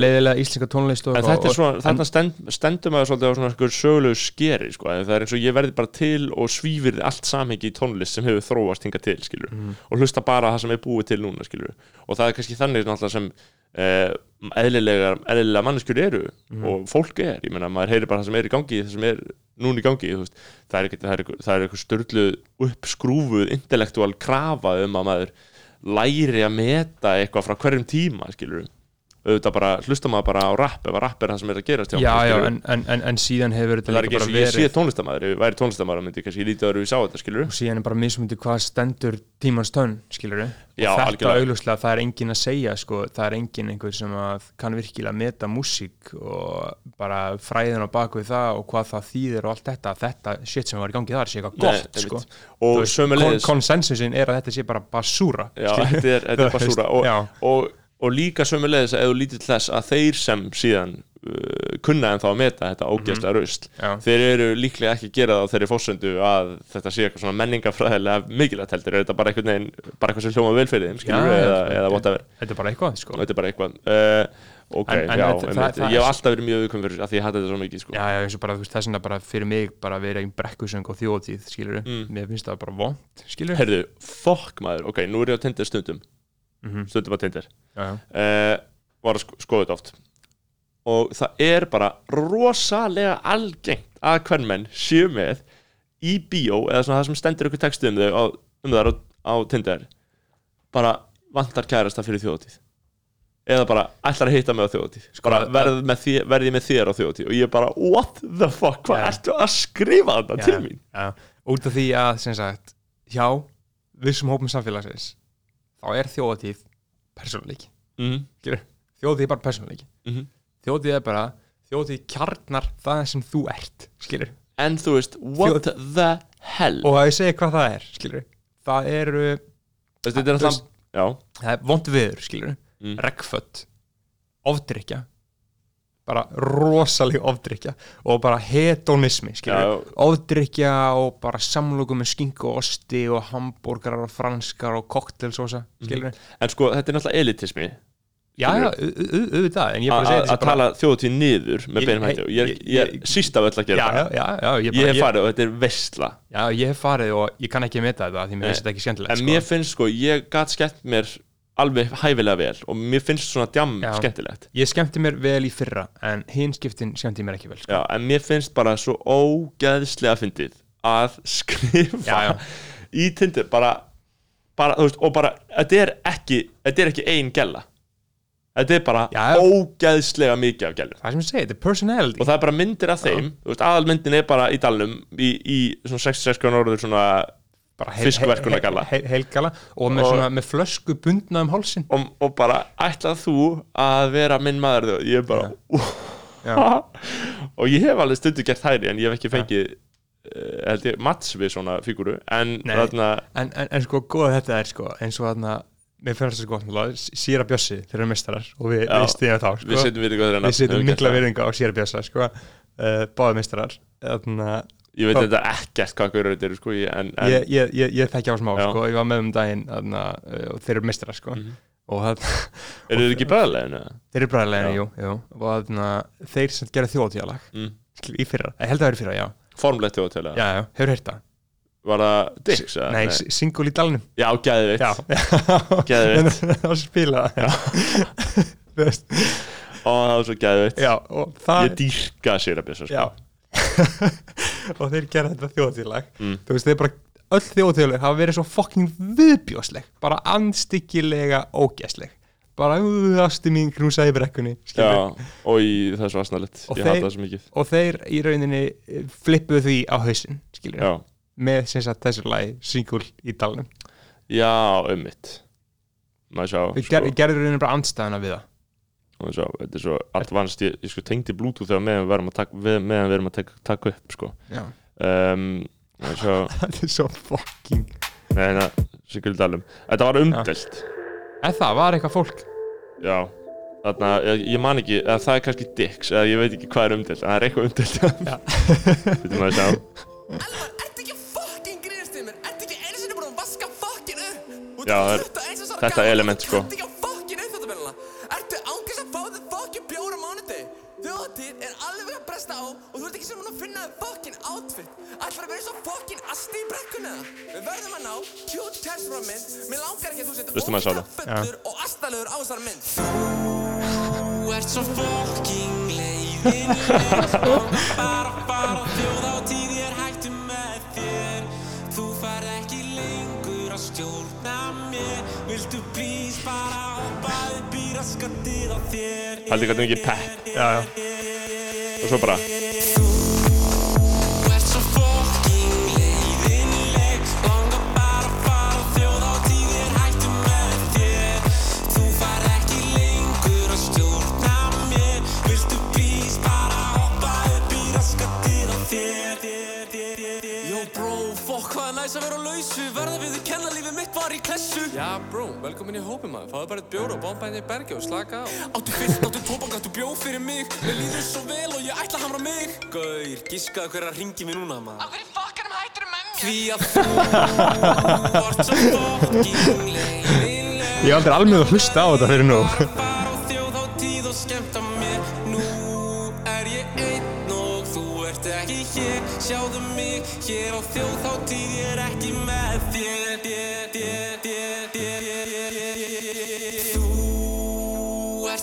leiðilega íslenska tónlist og þetta er svona, þarna stend, stendur maður svolítið á svona sögulegu skeri, sko, það er eins og ég verði bara til og svífir allt samhengi í tónlist sem hefur þróast hingað til, skilur, Mhm. og hlusta bara það sem er búið til núna, skilur, og það er kannski þannig náttúrulega sem eh, eðlilega, eðlilega manneskjur eru Mhm. og fólk er, ég meina, maður heyrir bara það sem er í gangi, það sem er núna í gangi, þú veist, það er eitthvað, störluð uppskrúfuð intellektúal krafa um að maður læri að meta eitthvað frá hverjum tíma, skilur auðvitað bara, hlusta maður bara á rapp ef að rapp er það sem er að gerast Já, já, en, en, en, en síðan hefur þetta það er líka ekki eins bara og ég sé verið tónlistamæður ef ég væri tónlistamæður myndi kannski lítið öðru við sá þetta skilur og síðan er bara mismundi hvað stendur tímans tönn, skilur og Já, þetta augljóslega, það er engin að segja sko, það er engin einhver sem að kann virkilega meta músík og bara fræðin á baku við það og hvað það þýðir og allt þetta, þetta shit sem var í gangi þar sé eitthvað gott, sko. Og kon konsensusin er að þetta sé bara basúra já, þetta er, þetta er bara súra og, og, og líka sömulegis að þú lítið þess að þeir sem síðan uh, kunna en þá að meta þetta ógeðslega rusl já, þeir eru líklega ekki að gera það á þeirri fósendu að þetta sé eitthvað svona menningafræðilega mikilvægt heldur, er þetta bara einhvern veginn bara eitthvað sem hljóma vel fyrir þeim, skilur já, eða, eða whatever, þetta er bara eitthvað, sko. Þetta er bara eitthvað. Uh, ok, En- en já, þetta- það- það ég hef alltaf verið mjög viðkvæm fyrir að því ég hætti þetta svo mikið, sko. Já, já, eins og bara, þess vegna bara fyrir mig bara að vera í brekkusöng og þjóðtíð, skilur Mm. mér finnst það bara vond, skilur Herðu, fokk maður, ok, nú er ég á Tinder stundum. Mm stundum á já. Uh, var að sko skoða þetta oft. Og það er bara rosalega algengt að hvern menn séu með í bíó eða svona það sem stendur ykkur texti um þau á, um þar á, á Tinder bara vantar kærasta fyrir þjóðatíð eða bara ætlar að hitta mig á þjóðatíð bara það- verð, með verð með þér á þjóðatíð og ég er bara what the fuck, hvað Já. ertu að skrifa þetta Já. til mín? já, út af því að, sem sagt hjá vissum hópum samfélagsins þá er þjóðatíð persónuleiki, mm þjóðatíð er bara persónuleiki. -hmm. þjóðatíð er bara, þjóðatíð kjarnar það sem þú ert, skilur en þú veist, what the hell? Og að ég segi hvað það er, skilur það eru, er alltaf já, það er vond viður, skilur Mm. regnfött, ofdrykja bara rosalega ofdrykja og bara hedonismi, ofdrykja og bara samloku með skinku og osti og hambúrgarar og franskar og koktelsósa skilur en sko, þetta er náttúrulega elitismi. Já, já, au- au- au- auðvitað er að tala þjóðatíð niður með beinum hætti og ég, ég- síst af öll að gera já, já, já, ég, ég bara, hef ég, farið og þetta er vestla já, ég hef farið og ég kann ekki meta þetta því mér finnst þetta ekki skemmtilegt en sko. mér finnst sko, ég gat skemmt mér alveg hæfilega vel og mér finnst svona djam Já. skemmtilegt. Ég skemmti mér vel í fyrra en hinn skiptin skemmti mér ekki vel sko. já, en mér finnst bara svo ógeðslega fyndið að skrifa Já, í tindir bara, bara, veist, og bara þetta er ekki, þetta er ekki ein gæla þetta er bara ógeðslega mikið af gælum það sem ég segi, þetta er personality. Og það er bara myndir af þeim veist, aðalmyndin er bara í dalnum í, í svona 66 grána orður svona bara fiskverkunargalla. heil, heil, heilgala og með, svona, með flösku bundna um hálsin og, og bara ætlað þú að vera minn maður og ég er bara og ég hef alveg stundu gert hæri en ég hef ekki fengið uh, ég mats við svona fíguru en þarna en, en, en sko, góða þetta er sko eins og þarna mér finnst það svo gott Sýra Bjössi, þeir eru mistarar og við, við stýðum þá sko. Við setjum mikla virðinga á Sýra Bjössa sko. uh, báða mistarar þannig að Ég veit þetta ekkert hvað hverju þetta eru sko ég- en, en ég, ég, ég, ég þekki á smá sko. ég var með um daginn þarna, uh, og þeir eru mistarar sko. Mhm. og það, eru þið ekki bræðileginu? þeir eru bræðilegni, Já. jú, jú og þarna, þeir sem gerðu þjóðtíðalag Mm. í fyrra, ég held að það er í fyrra, já Formlegt þjóðtælega já, já, hefur heyrt það? Var það Dix? eða? Nei, nei. singul í dalnum Já, gæðvitt það spila Þú veist, Ó, það var svo gæðvitt já, og það Ég dýrka sér að bjösa sko. og þeir gera þetta þjóðtíðalag Mm. þú veist, þeir bara öll þjóðtíðalag hafa verið svo fucking viðbjósleg bara anstíkilega ógæsleg bara, uh, ástu mín knúsaði brekkunni. Já, og í þessu asnalett. Og Ég hata það svo mikið. og þeir í rauninni eh, flippuðu því á Já, með sem sagt þessu lagi singul í dalnum. Já ummitt við sko, ger, gerðum rauninni bara andstæðuna við það maður sjá Þetta er svo advanced Ég, ég sko tengdi bluetooth þegar meðan við erum að taka, við, meðan við erum að taka, taka upp sko. Já. um, Maður sjá þetta er svo fucking Nei, hérna, Sigurd Dalum. Þetta var umdelt eða það? Var eitthvað fólk? Já. Þarna, ég, ég man ekki, eða það er kannski Dix eða ég veit ekki hvað er umdelt, en það er eitthvað umdelt Þetta maður sjá. Elvar, ertu ekki fucking grínast í mér? Ertu ekki einu sinni búin að vaska fucking upp? Já, ert það er- 21 ára þetta element, sko. Og ekki sem hún að finna þið fucking outfit. Ætlar að vera svo fucking asti í brekkuna? Við verðum að ná cute test frá mynd. Mér langar ekki að þú setja það? fullur og astalegur á þessari mynd. Þú ert svo fucking leiðinleg. Langar bara að fara á þjóðhátíð Ég er hættur með þér. Þú fær ekki lengur að stjórna mér. Viltu please bara hoppa upp í raskatið á þér? Haldi hvað það er ekki pepp já, já. Og svo bara bró, velkomin í hópið maður. Fáðu bara eitt bjór og bomba henni í bergi og slaka á. Áttu fyrst, áttu tóbak, áttu bjóð fyrir mig Mér líður svo vel og ég ætla að hamra mig Gaur, gískaðu hver að ringi mér núna maður. Af hverju fokkanum hættur með mér? Því að þú ert svo fucking leiðinleg ég aldrei alveg að hlusta á þetta fyrir nú Bara fara á þjóðhátíð og skemmta mér Nú er ég einn og þú ert ekki hér Sjáðu mig hér á þjóðhátíð Ég er ekki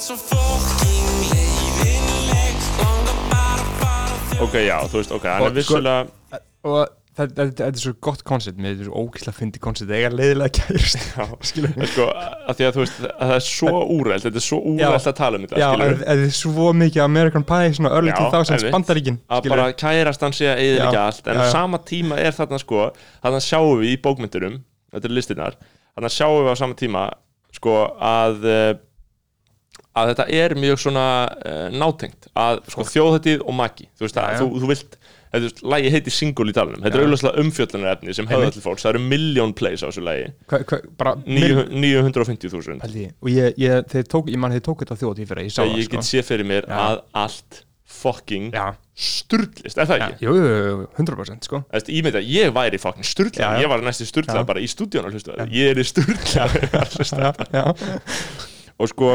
svo fucking leiðinleg. Langar bara að fara á þjóðhátíð Ok, já, þú veist, ok, hann er sko- vissulega og þetta, er svo gott koncept með þetta er svo ógæslega fyndi koncept eiga leiðilega kærist sko, að því að þú veist, að það er svo úrælt Þetta er svo úrælt að tala um þetta, já, skilur þetta er svo mikið American Pie svona early Já, 2000s einmitt. bandaríkin að skilur bara kærast hann sé að eða ekki allt en já, á já. sama tíma er þarna sko þarna sjáum við í bókmyndurum þetta er listinnar, þarna sjáum við á sama tíma sko að eh, að þetta er mjög svona uh, nátengt að sko þjóðhættið og magi þú veist Já, já. þú, þú vilt þetta er, lagi heiti single í dalunum, þetta er auðvitað umfjöllunar efni sem Einmitt. til fólks, það eru miljón plays á þessu Níu- 950.000 held ég. Og ég, ég, þeir tók, ég man þeir tók þetta á þjóðatíð fyrir ég ég það get sko. sé fyrir mér Já. að allt fucking sturglist, er það ekki? jú, jú, jú, 100% sko. Veist, ég myndi að ég væri fucking já. ég var næstu sturla Já. bara í hlustu ég er í já, og sko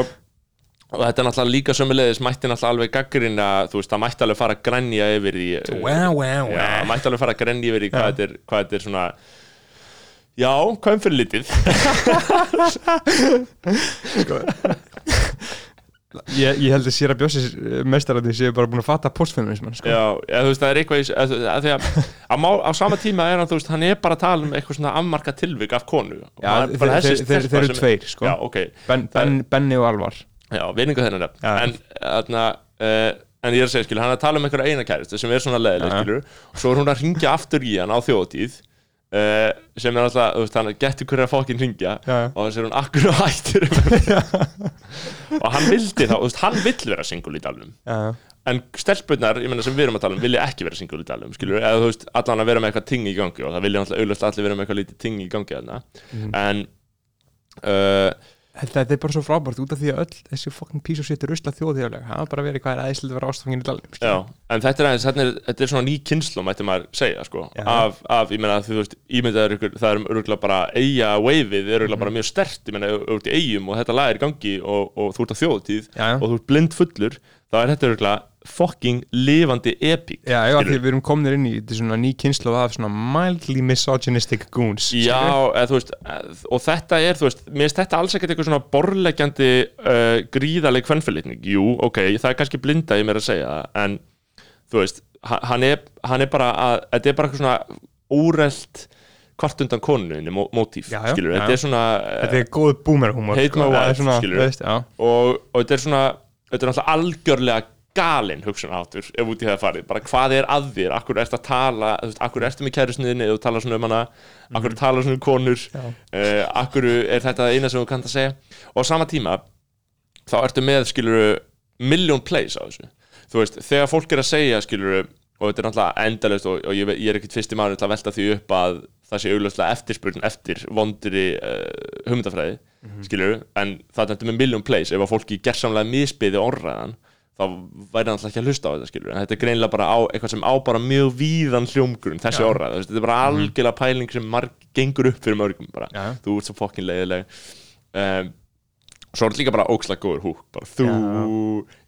og þetta er náttúrulega líka sömulegis mætti náttúrulega alveg gaggrina þú veist, það mætti alveg fara að grænja yfir í uh, wow, wow, já, wow mætti alveg fara að grænja yfir í hvað þetta er, hvað þetta er svona já, hvað um fyrir litið? Ég, ég held að Sýra Bjóssis mestarandi séu bara búin að fatta postfeminisman sko. já, eða, þú veist, það er eitthvað að, að, að, að, að má, á sama tíma er hann, þú veist, hann er bara að tala um eitthvað svona afmarka tilvik af konu. Já, þeir, þeir, þeir, þeir eru tveir sko. já, ok, ben, ben, Benni og Alvar Já, vinningu þennan nefn Já. En, þarna, uh, en ég er að segja, skilur, hann er að tala um einhverja eina kæristu sem er svona leðileg, Já. skilur og svo er hún að ringja aftur í hann á þjóðtíð uh, sem er alltaf, þú veist, hann getur hverja fokkin ringja Já. og þess er hún akkur og hættir og hann vildi þá, þú veist, hann vill vera single í dalnum. En stelpunnar, ég meina sem við erum að tala um vilja ekki vera single í dalnum, skilur, eða þú veist allan að vera með eitthvað ting í gangi og það vilja alltaf auðvitað allir vera með eitthvað lítið ting í gangi þarna. Mhm. en uh, Þetta er bara svo frábært út af því að öll þessi fucking piece of shit er rusla þjóðhjóðlega það er bara verið hvað er aðeinslega að vera ástfangin í dalnum Já, en þetta er aðeins, þetta er, þetta er svona ný kynslu mætti maður segja, sko Já. af, af, ég meina, þú veist, ímyndaður ykkur það er örgulega bara, eiga waveið er örgulega Mhm. bara mjög stert, ég meina, í eigum og þetta lag er í gangi og, og þú ert á þjóðtíð Já, og þú ert blind fullur þá er þetta örgulega fucking lifandi epic Já, já, því við erum kominir inn í þetta svona ný kynslu af svona mildly misogynistic goons Já, eða, þú veist, eð- og þetta er, þú veist, mér finnst þetta alls ekkert eitthvað svona borleggjandi uh, gríðaleg kvennfélitning, jú, ok, það er kannski blinda í mér að segja en þú veist, ha- hann er, hann er bara að, þetta er bara eitthvað svona úrelt kvart undan konuninni mó, mótíf, Já, já, skilur, já. þetta er svona Þetta er góð boomer humor Hate my wife, svona, skilurðu. veist, og, og þetta er svona þetta er náttúrulega algjörlega galinn hugsunarháttur ef út í það farið, bara hvað er að þér? Akkur ertu að tala, akkur ertu með kærusniðinni eða þú tala svona um hana, akkur tala svona um konur, uh, akkur er þetta eina sem þú kannt að segja? Og á sama tíma þá ertu með skiluru million plays á þessu. Þú veist, þegar fólk er að segja skiluru og þetta er náttúrulega endalaust og, og ég, ég er ekkit fyrsti maður til að velta því upp að það sé augljóslega eftirspurn eftir vondri uh, hugmyndafræði skilur, en það er með million plays. Ef að fólki gersamlega misbyði orðræðan þá væri hann alltaf ekki að hlusta á þetta skilur en þetta er greinilega bara á eitthvað sem á bara mjög víðan hljómgrunn, þessi Já. orðræð þetta er bara algjörlega pæling sem marg, gengur upp fyrir mörgum bara, Já. þú ert svo fokkin leiðileg um, svo er þetta líka bara ókslega góður húk, bara þú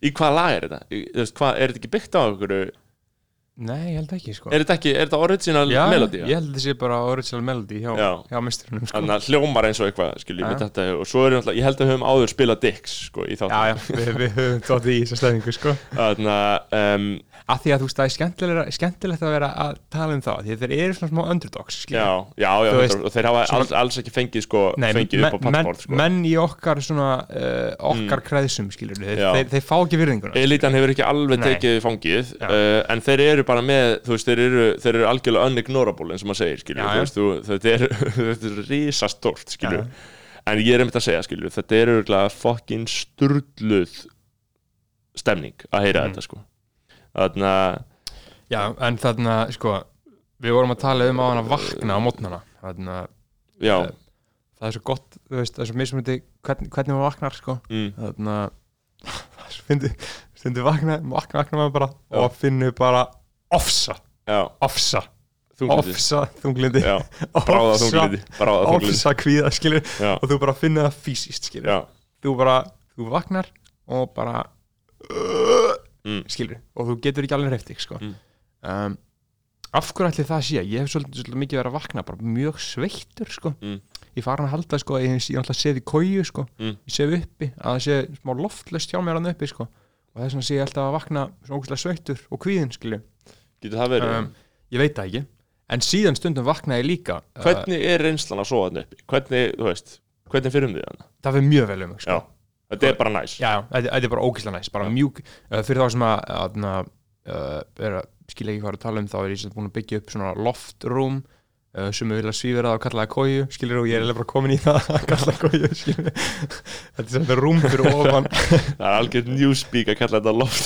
í hvaða lag er þetta? Þú veist, hvað, er þetta ekki byggt á er Nei, ég held ekki sko þetta ekki, er þetta original Já, melody? ég held sé bara original melody hjá, Já. hjá misturunum sko. Þannig að hljómar eins og eitthvað, Já. við þetta og svo er ég held að við höfum áður spilað Dix, sko, í þáttum Já, já, við, við höfum tótt í þessa stefningu sko Þannig að, um, að því að þú veist það er skemmtilegt, skemmtilegt að vera að tala um það því þeir eru svona smá underdogs já, já, já, veist, og þeir hafa alls, alls ekki fengið, sko, Nei, fengið upp á pallbord, sko. menn í okkar svona uh, okkar kreðsum skilur þeir, þeir, þeir fá ekki virðinguna Elitan hefur ekki alveg Nei. tekið fangið uh, en þeir eru bara með þú veist, þeir eru, þeir eru algjörlega unignorable eins og maður segir, skilju, Já, þú veist, þetta er þetta er risastórt, skilju Já. en ég er einmitt að segja, skilju, þetta er örgulega fokkin sturluð stemning að heyra Mhm. þetta, sko þannig að, Já, en þarna, sko við vorum að tala um á hann að vakna á mótnana. Þarna, já. Eh, það er svo gott, þú veist, það er svo mismundi hvern, hvernig maður vaknar, sko. Mm, þarna það er svo fyndi, stundi vakna, vakna, vakna maður bara Já. og finnur bara ofsa, já, ofsa. Þunglindi. Ofsa þunglindi. Já, bráða þunglindi. Bráða þunglindi, ofsa kvíða, skilur já, og þú bara finnur það fysiskt, skilur já, þú bara, þú vaknar og bara mm, skilur, og þú getur ekki alveg hreift þig sko. Mm. um, af hverju ætli það sé ég hef svolítið, svolítið mikið verið að vakna bara mjög sveittur sko. Mm. ég fara að halda sko, ég, ég náttúrulega sef í kóju sko. Mm. ég sef uppi, að það sé smá loftlöst hjá mér hann uppi sko. og þess vegna sé ég alltaf að vakna svona sveittur og kvíðin um, ég veit það ekki en síðan stundum vakna ég líka hvernig er reynslan að sofa hann uppi hvernig, hvernig fyrir um því hann það fyrir mjög vel um sko. Þetta er bara næs. Já, þetta þetta er bara ógæslega næst, bara mjúk uh, fyrir þá sem að, að, uh, er að skilja ekki hvað er að tala um þá er ég búin að byggja upp svona loftrúm uh, sem við vilja svífira það og kalla það kóju skilur og ég er eiginlega bara komin í það að kalla það kóju þetta er svona rúm fyrir ofan. Það er algjörð newspeak að kalla þetta loft.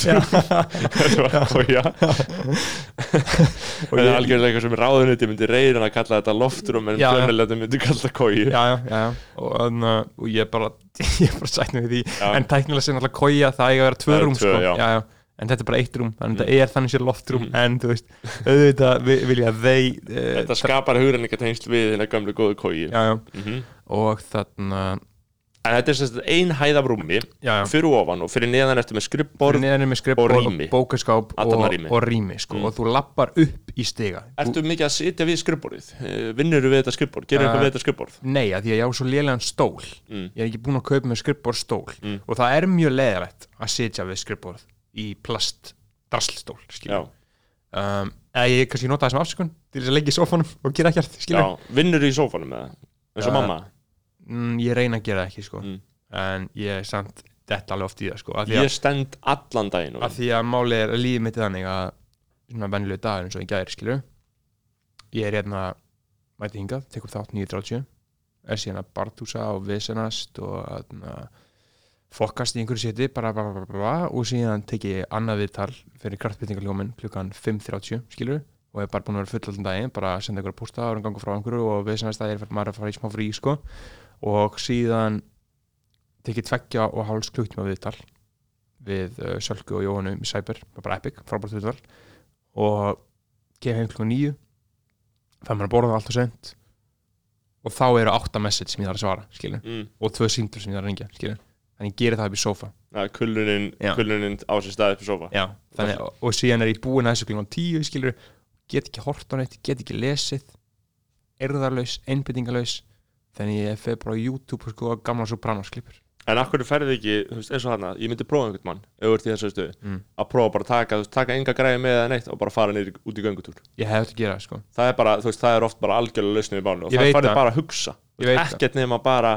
Og já það er algjörð eitthvað sem ráðuniti myndi reyðin að kalla þetta loftrum en fjölmjöldum myndi kalla þetta kói já, já, já. Og, uh, og ég er bara ég er bara sætt með því Já. en tæknilega sem alltaf kója það eiga að vera tvö rúm sko. já. já, en þetta er bara eitt rúm þannig að þetta er þannig sér loftrúm Mhm. en þú veist, auðvitað vi- vilja þeir uh, þetta skapar hugrenningatengsl við hérna gamlu góðu kói já, já. Mhm. og þarna en þetta er sérst ein hæð af rúmi já, já. fyrir ofan og fyrir neðan ertu með skrippborð fyrir neðan með og skrippborð og, rými. bókaskáp og, og rými sko, Mm. og þú lappar upp í stiga. Ertu mikið að sitja við skrippborðið vinnur við þetta skrippborð, gerir Uh, eitthvað við þetta skrippborð Nei, að því að ég á svo lélegan stól. Mm. ég er ekki búinn að kaupa með skrippborð stól Mm. og það er mjög leðilegt að sitja við skrippborð í plast drasslstól um, eða ég kannski nota það sem afsökun til þess að leggja í sófanum og gera ekkert vinnur í sófanum með mm, ég reyna að gera ekki sko. Mm. en ég er samt þetta alveg oft í það sko. að, að, ég stend allan daginn og að því að máli er að líði mitt þannig að svona venjulegu dagur eins og ég gæri skilur ég er hérna mæti hingað, tek upp þátt 9.30 er síðan að bartúsa og visenast og að fokkast í einhverju seti bara, bara, bara, bara, og síðan tek ég annað viðtal fyrir kraftbyttingaljómin klukkan 5.30 skilur og er bara búin að vera full allan daginn bara að senda einhverju pústa og ganga frá einhverju og visenast að ég er maður að fara í smá frí sko og síðan tekið tveggja og háls klukktíma viðtal við uh, Sölku og Jóhannu í Cyber, bara epic, frábært viðtal. Og kemur heim klukkan nýju fær maður að borða allt og sent og þá eru átta message sem ég þarf að svara skilur, mm. og tvö síndur sem ég þarf að ringja skilur. þannig ég geri það upp í sófa. Ja, kullunin, Já. kullunin á sér staði upp í sofa Já, þannig, og, og síðan er ég búin að þessu klukkan tíu skilur, get ekki hort á neitt get ekki lesið. Erðarlaus, einbyttingalaus þannig ég fer bara á YouTube og sko gamla Sopranos klippur. En akkur færði ekki, þú veist, eins og hana ég myndi prófa einhvern mann, ert í þessu stöðu. Mm. að prófa bara að taka, þú veist, taka enga græði með eða neitt og bara fara niður út í göngutúr. Ég hef þetta að gera sko. Það er bara, þú veist, það er oft bara algjörlega lausnið í bánu og það það. bara að hugsa. Ekkert nema bara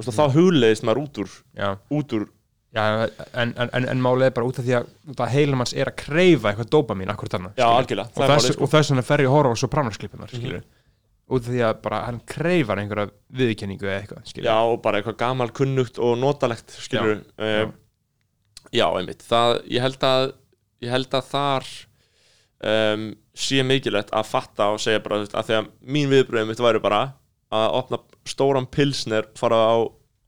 og þá hugleiðist maður út úr Já, út úr, já en, en, en, en málið er bara út af því að, út af heilum hans er að kreifa eitthvað dopamin akkur þarna og þess, sko. og þess vegna fer ég að horfa á Sopranos klippunar skilur út af því að bara hann kreifar einhverja viðkenningu eða eitthvað skilur já, bara eitthvað gamal kunnugt og notalegt skilur Já, já, já einmitt, það, ég held að ég held að þar um, sé mikilvægt að fatta og segja bara, að því að mín viðbröðum mitt væri bara að opna stóran pilsner fara á,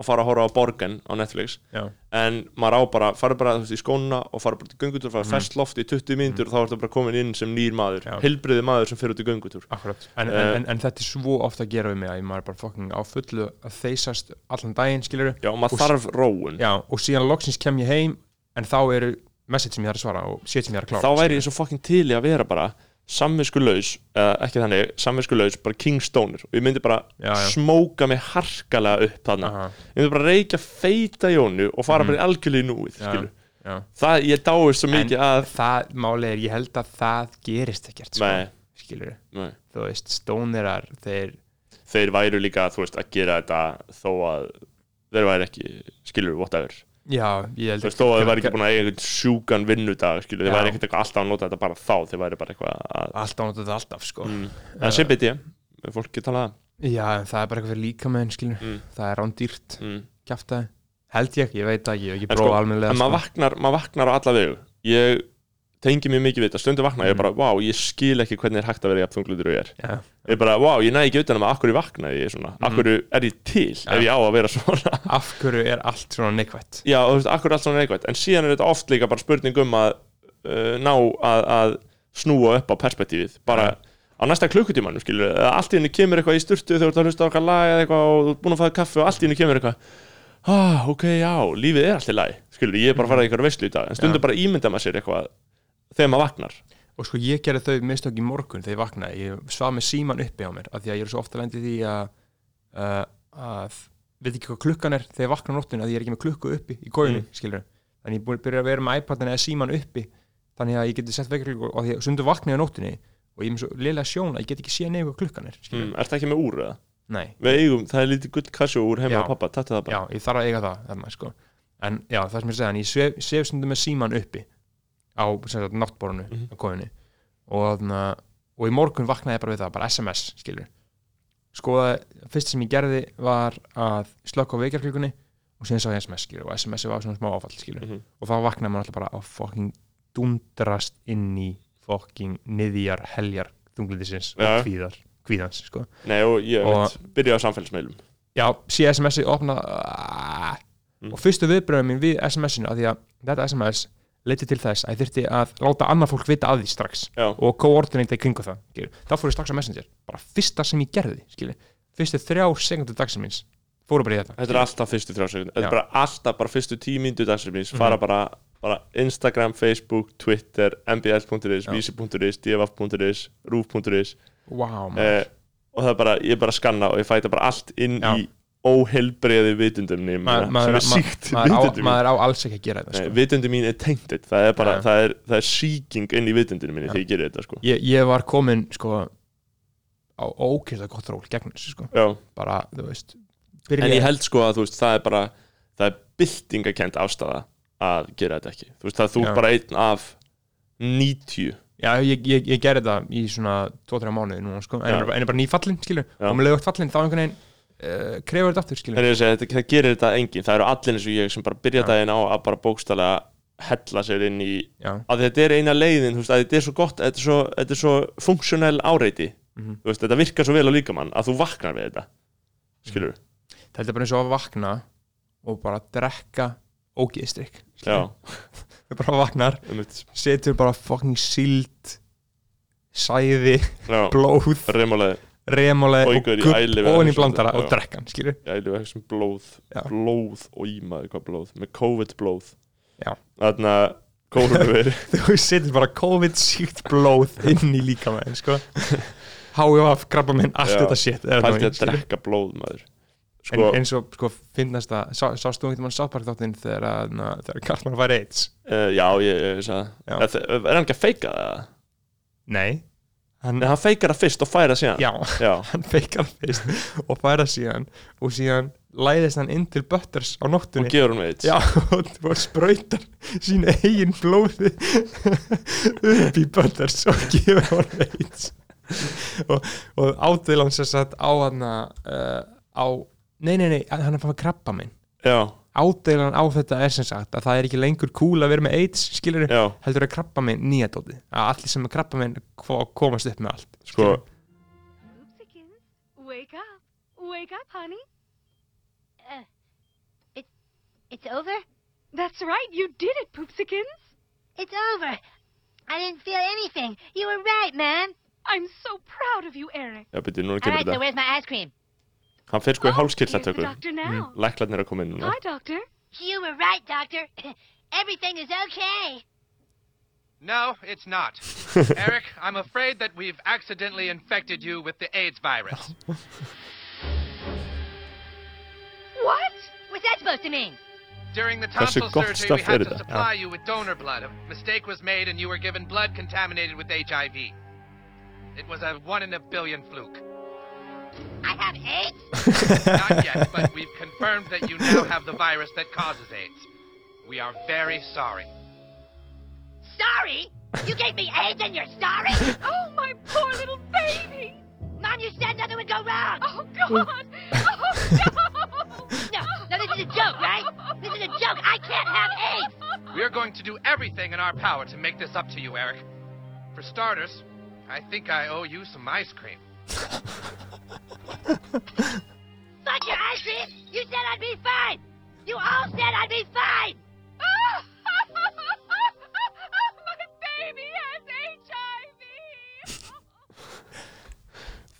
og fara að horfa á Borgen á Netflix já, en maður á bara, fara bara veist, í skóna og fara bara til göngutúr, fara mm. ferskt loft í 20 mínútur og þá ertu bara komin inn sem nýr maður Já. heilbriði maður sem fyrir út í akkurat en, Eh. en, en, en þetta er svo ofta að gera við mig að maður er bara fucking á fullu að þeysast allan daginn skilur já, maður Og- þarf róun já, og síðan loksins kem ég heim en þá eru message sem ég þarf að svara og shit sem ég þarf að klára þá væri ég svo fucking til í að vera bara samviskulaus, eða ekki þannig samviskulaus, bara king stoner og ég myndi bara Já, já. smóka mig harkalega upp þarna, Aha, ég myndi bara reykja feita jónu og fara bara í algjörlega í núið. Já. það, ég dáist svo En mikið að það málið er, ég held að það gerist ekkert sko, Nei. skilur Nei. þú veist, stónerar þeir, þeir væru líka, þú veist, að gera þetta þó að þeir væri ekki skilur, whatever já, ég held þú veist, þó að þeir væri ekki búin að eiga einhvern sjúkan vinnudag skilur, Já. væri ekkert eitthvað alltaf að nota þetta bara þá þeir væri bara eitthvað að alltaf notað þetta alltaf sko. mm. en sem byrja, fólk ekki talað já, en það er bara eitthvað fyrir líka með skilur, Mm. það er rándýrt mm. kjaftaði, held ég, ég veit ekki ég hef ekki prófað sko, almennilega en maður vaknar, maður vaknar á alla vegu ég tengi mér mikið við þetta. Stundu vakna, ég er bara, wow, ég skil ekki hvernig er hægt að vera jafn þunglutur og ég er. Já, ég er bara, wow, ég næ ekki utan um að akkur ég vaknaði ég svona, Mhm. akkur er ég til ef ég á að vera svona? Hverju er allt svona neikvætt? Já, og þú veist, akkur er allt svona neikvægt en síðan er þetta oft líka bara spurning um að uh, ná að, að snúa upp á perspektífið bara á næsta klukkutímanum, skilur allt í henni kemur eitthvað í sturtu þegar þú ert að hlusta ah, ok, já, lífið er alltaf lag skilur, ég er bara að fara í eitthvað veislu í dag. En stundur bara ímynda maður sér eitthvað þegar maður vaknar. Og sko ég gerði þau mistök í morgun þegar ég vaknaði, ég svaf með síman uppi á mér af því að ég er svo ofta lendið því að uh, að veit ekki hvað klukkan er þegar ég vakna á nóttinu að ég er ekki með klukku uppi í kóinu, mm. skilur þannig ég búið byrja að vera með iPadin eða síman uppi þannig að ég geti sett vekkur og því að sundu vaknaði á nóttinu og ég er með svo liðlega sjón að ég get ekki séð nefnir hvað klukkan er skilur, mm, Ertu ekki með úr eða? nei, eigum, það er lítið gull kassu úr heima á pappa, tattu það bara. Já, ég þarf að eiga það þarna, sko. en já, það sem ég segja en ég svef, svef á náttborunu Mhm. á kóinu og, og í morgun vaknaði ég bara við það, bara SMS skilur skoða, fyrst sem ég gerði var að slökka á veikjarklíkunni og síðan sá ég SMS skilur og SMS var svona smá áfall skilur Mhm. og þá vaknaði maður alltaf bara að fucking dundrast inn í fucking niðjar heljar þunglindisins Já. og kvíðar kvíðans sko Nei, og ég veit, byrja á samfélagsmeilum já, sé SMS-ið opna uh, Mm. og fyrstu viðbröðum mín við SMS-inu að því að þetta SMS leiti til þess að ég þyrfti að láta annað fólk vita að því strax Já, og koordinata í kringu það þá fór ég strax á Messenger, bara fyrsta sem ég gerði skilur. fyrstu þrjá sekundur dagsins míns fóru bara í þetta. Þetta er alltaf fyrstu þrjá sekund Þetta er bara alltaf bara fyrstu tímindu dagsefnis Mhm. fara bara, bara Instagram, Facebook, Twitter mbl.is, vísi.is, df.is rúf.is wow, eh, og það er bara, ég er bara að skanna og ég fæta bara allt inn Já. í óheilbreiði vitundum sem er síkt vitundum maður á alls ekki að gera þetta sko. vitundum mín er tainted það er bara, Já. það er, það er síking inn í vitundum mín þegar ég gerir þetta sko ég, ég var komin sko, á ókýrsta gott ról gegn þessu sko. Bara, þú veist en byrja, ég held sko að þú veist, það er bara það er byltingakent ástæða að gera þetta ekki þú veist, það er þú Já. bara einn af 90 Já, ég, ég, ég gerði það í svona 2-3 mánuði núna, sko, en ég er bara, en er bara nýfallin, skilur, Já. og með lögvægt fallin þá einhvern veginn uh, krefur þetta aftur, segi, þetta, það gerir þetta enginn. Það eru allir eins og ég sem bara byrja daginn á að bara bókstælega hella sér inn í Já, að þetta er eina leiðin, veist, þetta er svo gott þetta er svo, þetta er svo funksjonell áreiti. Mhm. þú veist, þetta virkar svo vel á líkamann að þú vaknar við þetta. Skilur þetta er bara eins og að vakna og bara drekka ógeðstrykk já, þú bara vaknar, setur bara fucking síld sæði, já, blóð. Remálega remole Og og einhver í blandara og drekkan, skilur ég ælu ekki sem blóð Já. blóð og ímaði hvað blóð með COVID blóð þarna kórunuveri þú setur bara COVID síkt blóð inn í líkamæðin, sko. HVF, krabba minn, allt Já. þetta shit er annoying, að drekka blóð maður. En sko, eins og sko finnast að sá, sástu einhvern mann sáttpark þáttinn þegar þegar Karlmann var AIDS? Uh, já, ég, ég sagði Já. það er hann ekki að feika það? nei hann, Nei, hann feikar það fyrst og færa það síðan. Já, já, hann feikar fyrst og færa síðan og síðan læðist hann inn til Butters á og nóttunni gefur hún veit Já, og, og sprautar sín eigin blóði upp í Butters og gefur hann veit og, og ádeilan sem sagt á hann uh, á, nei, nei, nei, hann er bara krabba minn já, ádeilan á þetta er sem sagt að það er ekki lengur cool að vera með AIDS skilur já, heldur að krabba minn nýja dóti að allir sem er krabba minn komast upp með allt sko Poopsikins, wake up. Wake up, honey. Uh, it, it's over? That's right, you did it, Poopsikins. It's over. I didn't feel anything. You were right, man. I'm so proud of you, Eric. já, núna All kemur right, so where's my ice cream? Hann fer sko í here's doctor now. læklarnir er að koma inn núna Hi, doctor. You were right, Doctor. Everything is okay. No, it's not. Eric, I'm afraid that we've accidentally infected you with the AIDS virus. What? What's that supposed to mean? During the tonsil surgery, we had to þetta. supply you with donor blood. A mistake was made and you were given blood contaminated with HIV. It was a one in a billion fluke. I have AIDS? Not yet, but we've confirmed that you now have the virus that causes AIDS. We are very sorry. Sorry? You gave me AIDS and you're sorry? Oh, my poor little baby. Mom, you said nothing would go wrong. Oh, God. Oh, No, no, this is a joke, right? This is a joke. I can't have AIDS. We're going to do everything in our power to make this up to you, Eric. For starters, I think I owe you some ice cream. Fuck your ice cream. You said I'd be fine. You all said I'd be fine. my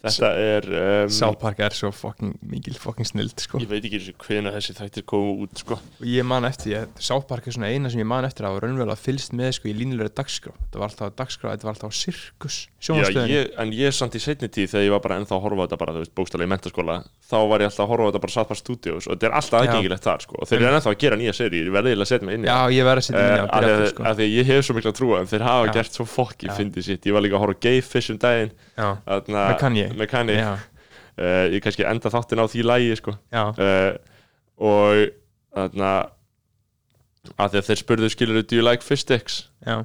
þetta er um, South Park er svo fucking mikil fucking snild sko. ég veit ekki hvena þessi þættir komu út sko. Og ég man eftir, ég, South Park er svona eina sem ég man eftir að hafa raunverulega fylgst með sko, í línulega dagskrá, þetta var alltaf dagskrá þetta var alltaf sirkus en ég samt í setni tíð þegar ég var bara ennþá að horfa þetta bara, þú veist, bókstælega í mentaskóla þá var ég alltaf að horfa þetta bara South Park Studios og þetta er alltaf aðgengilegt þar, sko. Og þeir eru ennþá að gera nýja seri, ég verði eiginlega að setja ég að setja Eh, af ég kannski enda þáttin á því lægi sko. uh, og þarna að að þeir spurðu skilur do you like fish sticks? Já,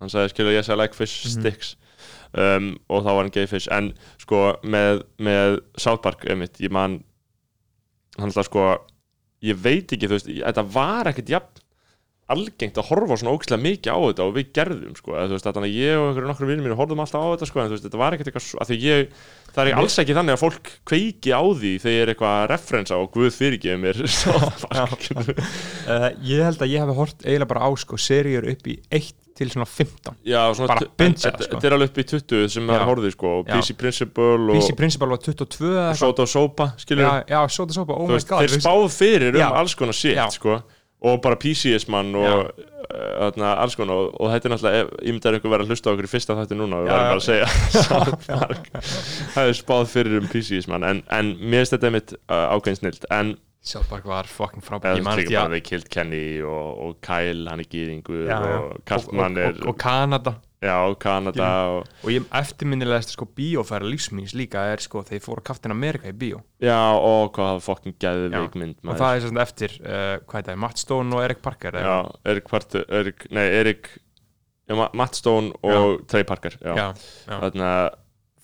hann sagði skilur yes I like fish Mhm. sticks. Um, og þá var hann gay fish. En sko með, með South Park einmitt, ég man hann alltaf sko ég veit ekki, þú veist, þetta var ekkert jafn algengt að horfa svona ógislega mikið á þetta og við gerðum sko, eða, þú veist, þannig að ég og einhverju nokkru vinnir mínu horfum alltaf á þetta sko, en þú veist, þetta var ekkert eitthvað að því ég, það er alls ekki þannig að fólk kveiki á því þegar er eitthvað að referensa og Guð South Park uh, Ég held að ég hef hort eiginlega bara á sko, seríur upp í 1 til svona 15 Já, svona, Bara binge en þetta, sko. er alveg upp í 20 sem maður Já. horfið sko, og. PC Principle og PC Principal var 22 eða eitthvað. Soda og Sopa, skilur Já, já, Soda Sopa, oh my god þeir spáð fyrir um alls konar shit sko, og bara PCS-mann og uh, þarna, alls konar. Og, og þetta er náttúrulega, ég myndi að ykkur vera að hlusta á okkur í fyrsta þætti núna og verðum bara að segja. Það er spáð fyrir um PCS-mann en, en mér finnst þetta mitt uh, ákveðin snilt en Park var fucking frábært Ég man líka að við Kilt Kenny og, og Kyle, hann er já. og Kartmann og, er og, og Kanada já, Kanada og, og ég eftirminnilegast sko bíófæra lífsmýns líka er sko þegar ég fór að Captain America í bíó. Já, og hvað það fucking Já. geðveik mynd og það er svona eftir uh, hvað er það, Matt Stone og Eric Parker Já, Erik Partur, Erik, nei, Erik já, Ma- Matt Stone og Trey Parker Já, já, já. þarna.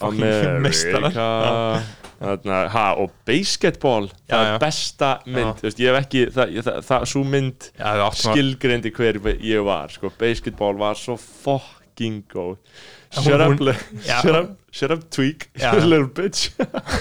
Amerika þarna, ha, og basketball það er besta mynd, veist, ég hef ekki það, ég- það, það, svo mynd það skilgreindi hver ég var, sko. Basketball var svo fucking góð Shut up, Já. shut up, shut up tweak Já. Little bitch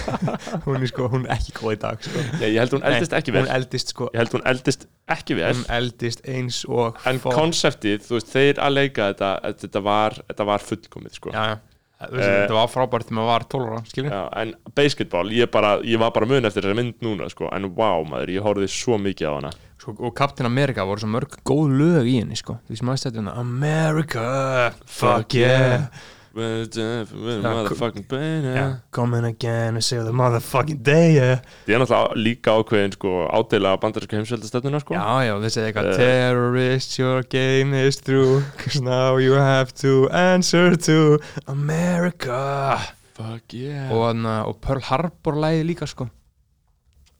hún er sko, hún er ekki góð í dag sko. Nei, ég held hún eldist Nei, ekki vel sko Ég held hún eldist ekki vel hún eldist eins og En konseptið, þú veist, þeir að leika þetta Þetta var, þetta var fullkomið, sko já, já. Veist, Eh, þetta var frábært þegar maður var 12 ára skilur Já, en basketball, ég, bara, ég var bara mun eftir þessa mynd núna sko, en wow maður, ég horfði svo mikið á hana. Sko, og Captain America voru svo mörg góð lög í henni sko. því sem aðeins þetta hérna America, fuck yeah Motherfucking pain yeah. coming again and save the motherfucking day yeah. Ég er náttúrulega líka ákveðin sko, ádela bandaríska heimsveldastönduna sko. já, já, þessi eitthvað Eh. terrorist, your game is through cause now you have to answer to America Fuck yeah og, hana, og Pearl Harbor læði líka sko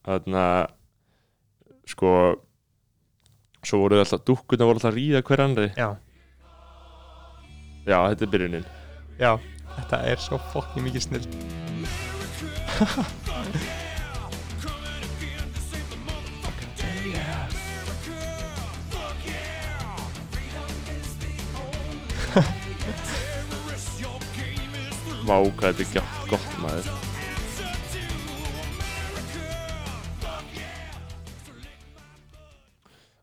Þannig að sko svo voru alltaf dúkkuna voru alltaf að ríða hver annri já, Já, þetta er byrjunin já, þetta er svo fokkin mikið snill Vá, hvað þetta er gott, gott maður.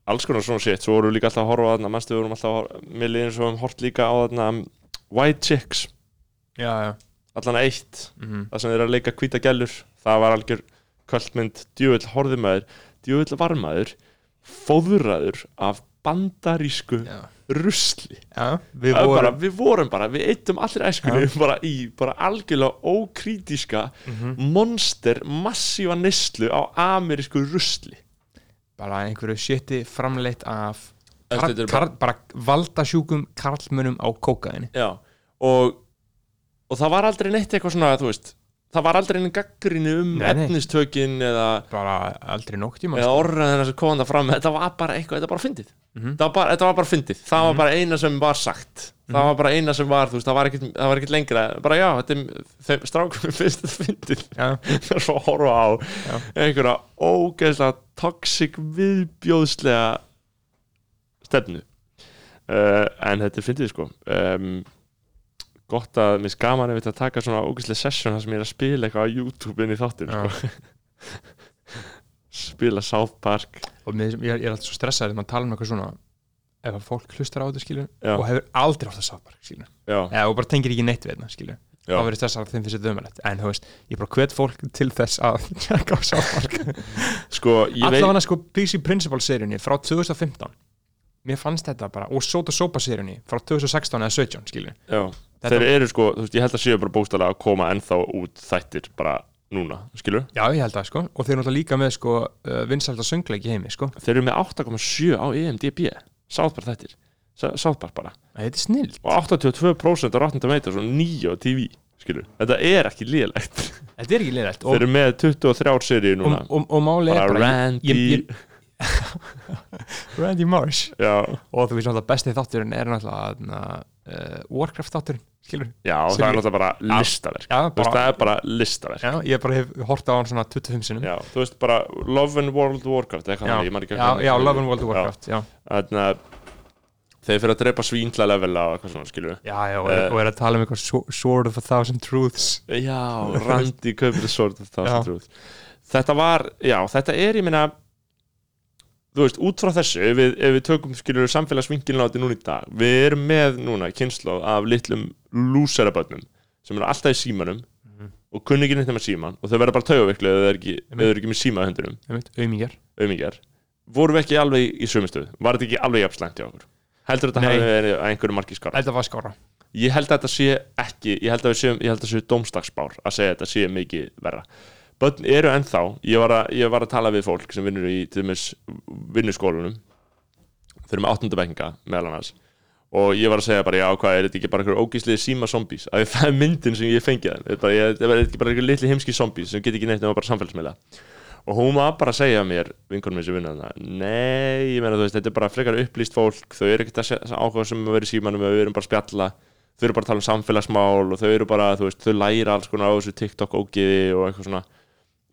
Alls konar svona shit. Svo voru við líka alltaf að horfa á þarna Manstu við vorum alltaf að horfa Mér liðin svo um hort líka á þarna um, White Chicks. Já, já, Allan eitt. Mhm. Það sem þeir að leika hvíta gælur Það var algjör kvöldmynd Djúvill horðumæður Djúvill varmaður Fóðuraður af bandarísku Já. rusli. Já, við vorum bara, við vorum bara, við eittum allir æskunni bara í bara algjörlega ókrítiska Mhm. monster massífa neyslu á amerísku rusli. Bara einhverju shiti framleitt af Þetta kar, er kar, bara valdasjúkum karlmunum á kókaðinni Já, og og það var aldrei neitt eitthvað svona, þú veist það var aldrei einn gaggrinni um efnistökin eða, bara aldrei nokk tíma eða orðræðina sem kom það fram þetta var bara eitthvað, þetta var bara fyndið. Mhm. það var bara, þetta var bara fyndið, það var bara eina sem var sagt. Það var bara eina sem var, þú veist, það var ekkert, það var ekkert lengra, bara já, þetta er strákum finnst þetta fyndið. Það er svo að horfa á Já. einhverja ógeðslega toxic viðbjóðslega stefnu. Uh, en þetta er fyndið sko. Um, gott að mér skaman ef þetta taka svona ógeðslega session þar sem ég er að spila eitthvað á YouTube inn í þáttin Já. sko. spila South Park. Og með, ég, er- ég er alltaf svo stressaður þegar maður tala um eitthvað svona ef að fólk hlustar á þetta skilur Já. og hefur aldrei átt að sápark skilur já, eða og bara tengir ekki neitt við þetta skilur Já. þá verður stressað að þeim finnst þetta ömulegt en þú veist, ég bara hvet fólk til þess að tjekka á sápark sko allavega sko PC Principal seríunni frá 2015 mér fannst þetta bara og Soda Sopa seríunni frá 2016 eða 17 skilur já, Þetta- þeir eru sko, þú veist, ég held að séu bara bókstæðlega að koma ennþá út þættir bara núna, skilur já ég held það sko. Og þeir eru náttúrulega líka með sko uh, vinsælda söngleiki heimi sko. Þeir eru með 8,7 á EMDB Park þættir. Park bara. Þetta er snill og 82% á Rotten Tomatoes og 9 á TV skilur, þetta er ekki liðlegt þetta er ekki liðrætt þeir eru með 23 serið og, núna. Og, og máli er bara Randy Randy Marsh. Já, og þú veist náttúrulega besti þátturinn er náttúrulega uh, Warcraft þátturinn skilur já það er náttúrulega bara listaverk. Já, Þú veist, bara, það er bara listaverk. Já, ég bara hef hort á hann svona 25 sinum já, þú veist bara Love and World Warcraft já, ekki já, Love and World Warcraft þannig að þeir fyrir að drepa svínla levela og eitthvað svona skilur já, já og, Eh. og er að tala um eitthvað Sword of a Thousand Truths. Já, Randi kaupir það sort of Já. thousand truth Þetta var, já, þetta er ég meina þú veist, út frá þessu ef við, ef við tökum, skilur samfélagsvinkilin á þetta núna í dag, við erum með núna kynnslóð af litlum lúserabönnum sem eru alltaf í símanum Mhm. og kunni ekki neitt nema síman og þau verða bara taugaviklu eða þau eru ekki, með síma í höndunum, auðmingjar vorum við ekki alveg í, í sömustuð var þetta ekki alveg jafn slæmt hjá okkur? Heldur þetta að einhverju marki skara þetta var skára ég held að þetta sé ekki ég held að, þetta sé dómstagsbár að segja að þetta sé mikið verra börn eru ennþá, ég var að, ég var að tala við fólk sem vinnur í þeir eru með áttundabækninga meðal annars. Og ég var að segja bara, já, hvað er þetta ekki bara einhver ógísliði síma zombies, að það er myndin sem ég fengi þeim, þetta er bara, ekki bara einhver litli heimski zombies sem get ekki neitt nema bara samfélagsmiðla. Og hún var bara að segja mér vinkonum minn sem vinna þarna nei, ég meina þú veist, þetta er bara frekar upplýst fólk þau eru að se- áhuga sem að vera í símanum við erum bara að spjalla, þau eru bara að tala um samfélagsmál og þau eru bara, þú veist, þau læra alls konar á þessu TikTok ógiði og eitthvað svona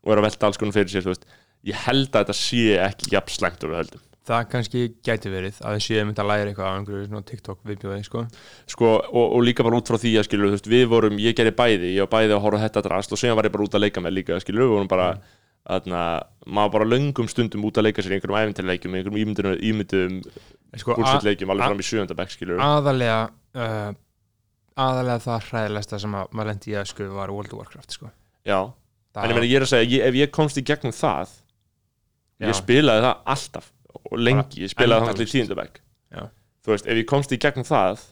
og eru að velta alls konar fyrir sér, ég held að þetta sé ekki jafn slæmt og við höldum. Það kannski gæti verið að þið séum að læra eitthvað á einhverju svona TikTok viðbjóði sko. sko, og, og líka bara út frá því að skilur, veist, við vorum, ég gerði bæði ég var bæði að horfa þetta drast og síðan var ég bara út að leika með líka, skilur, við vorum bara þarna, maður bara löngum stundum út að leika sér í einhverjum æfintilegjum, einhverjum ímyndum, ímyndum sko, búlsittlegjum, alveg fram í sjöndabæk, aðalega uh, aðalega það hræðilegsta sem að maður lendi í að sko var World of Warcraft sko. já, en ég meina, ég er að segja, ég, ef ég komst í gegnum það Já. ég spilaði það alltaf og lengi, ég spilaði það endalaust. tíundabæk Já. þú veist, ef ég komst í gegnum það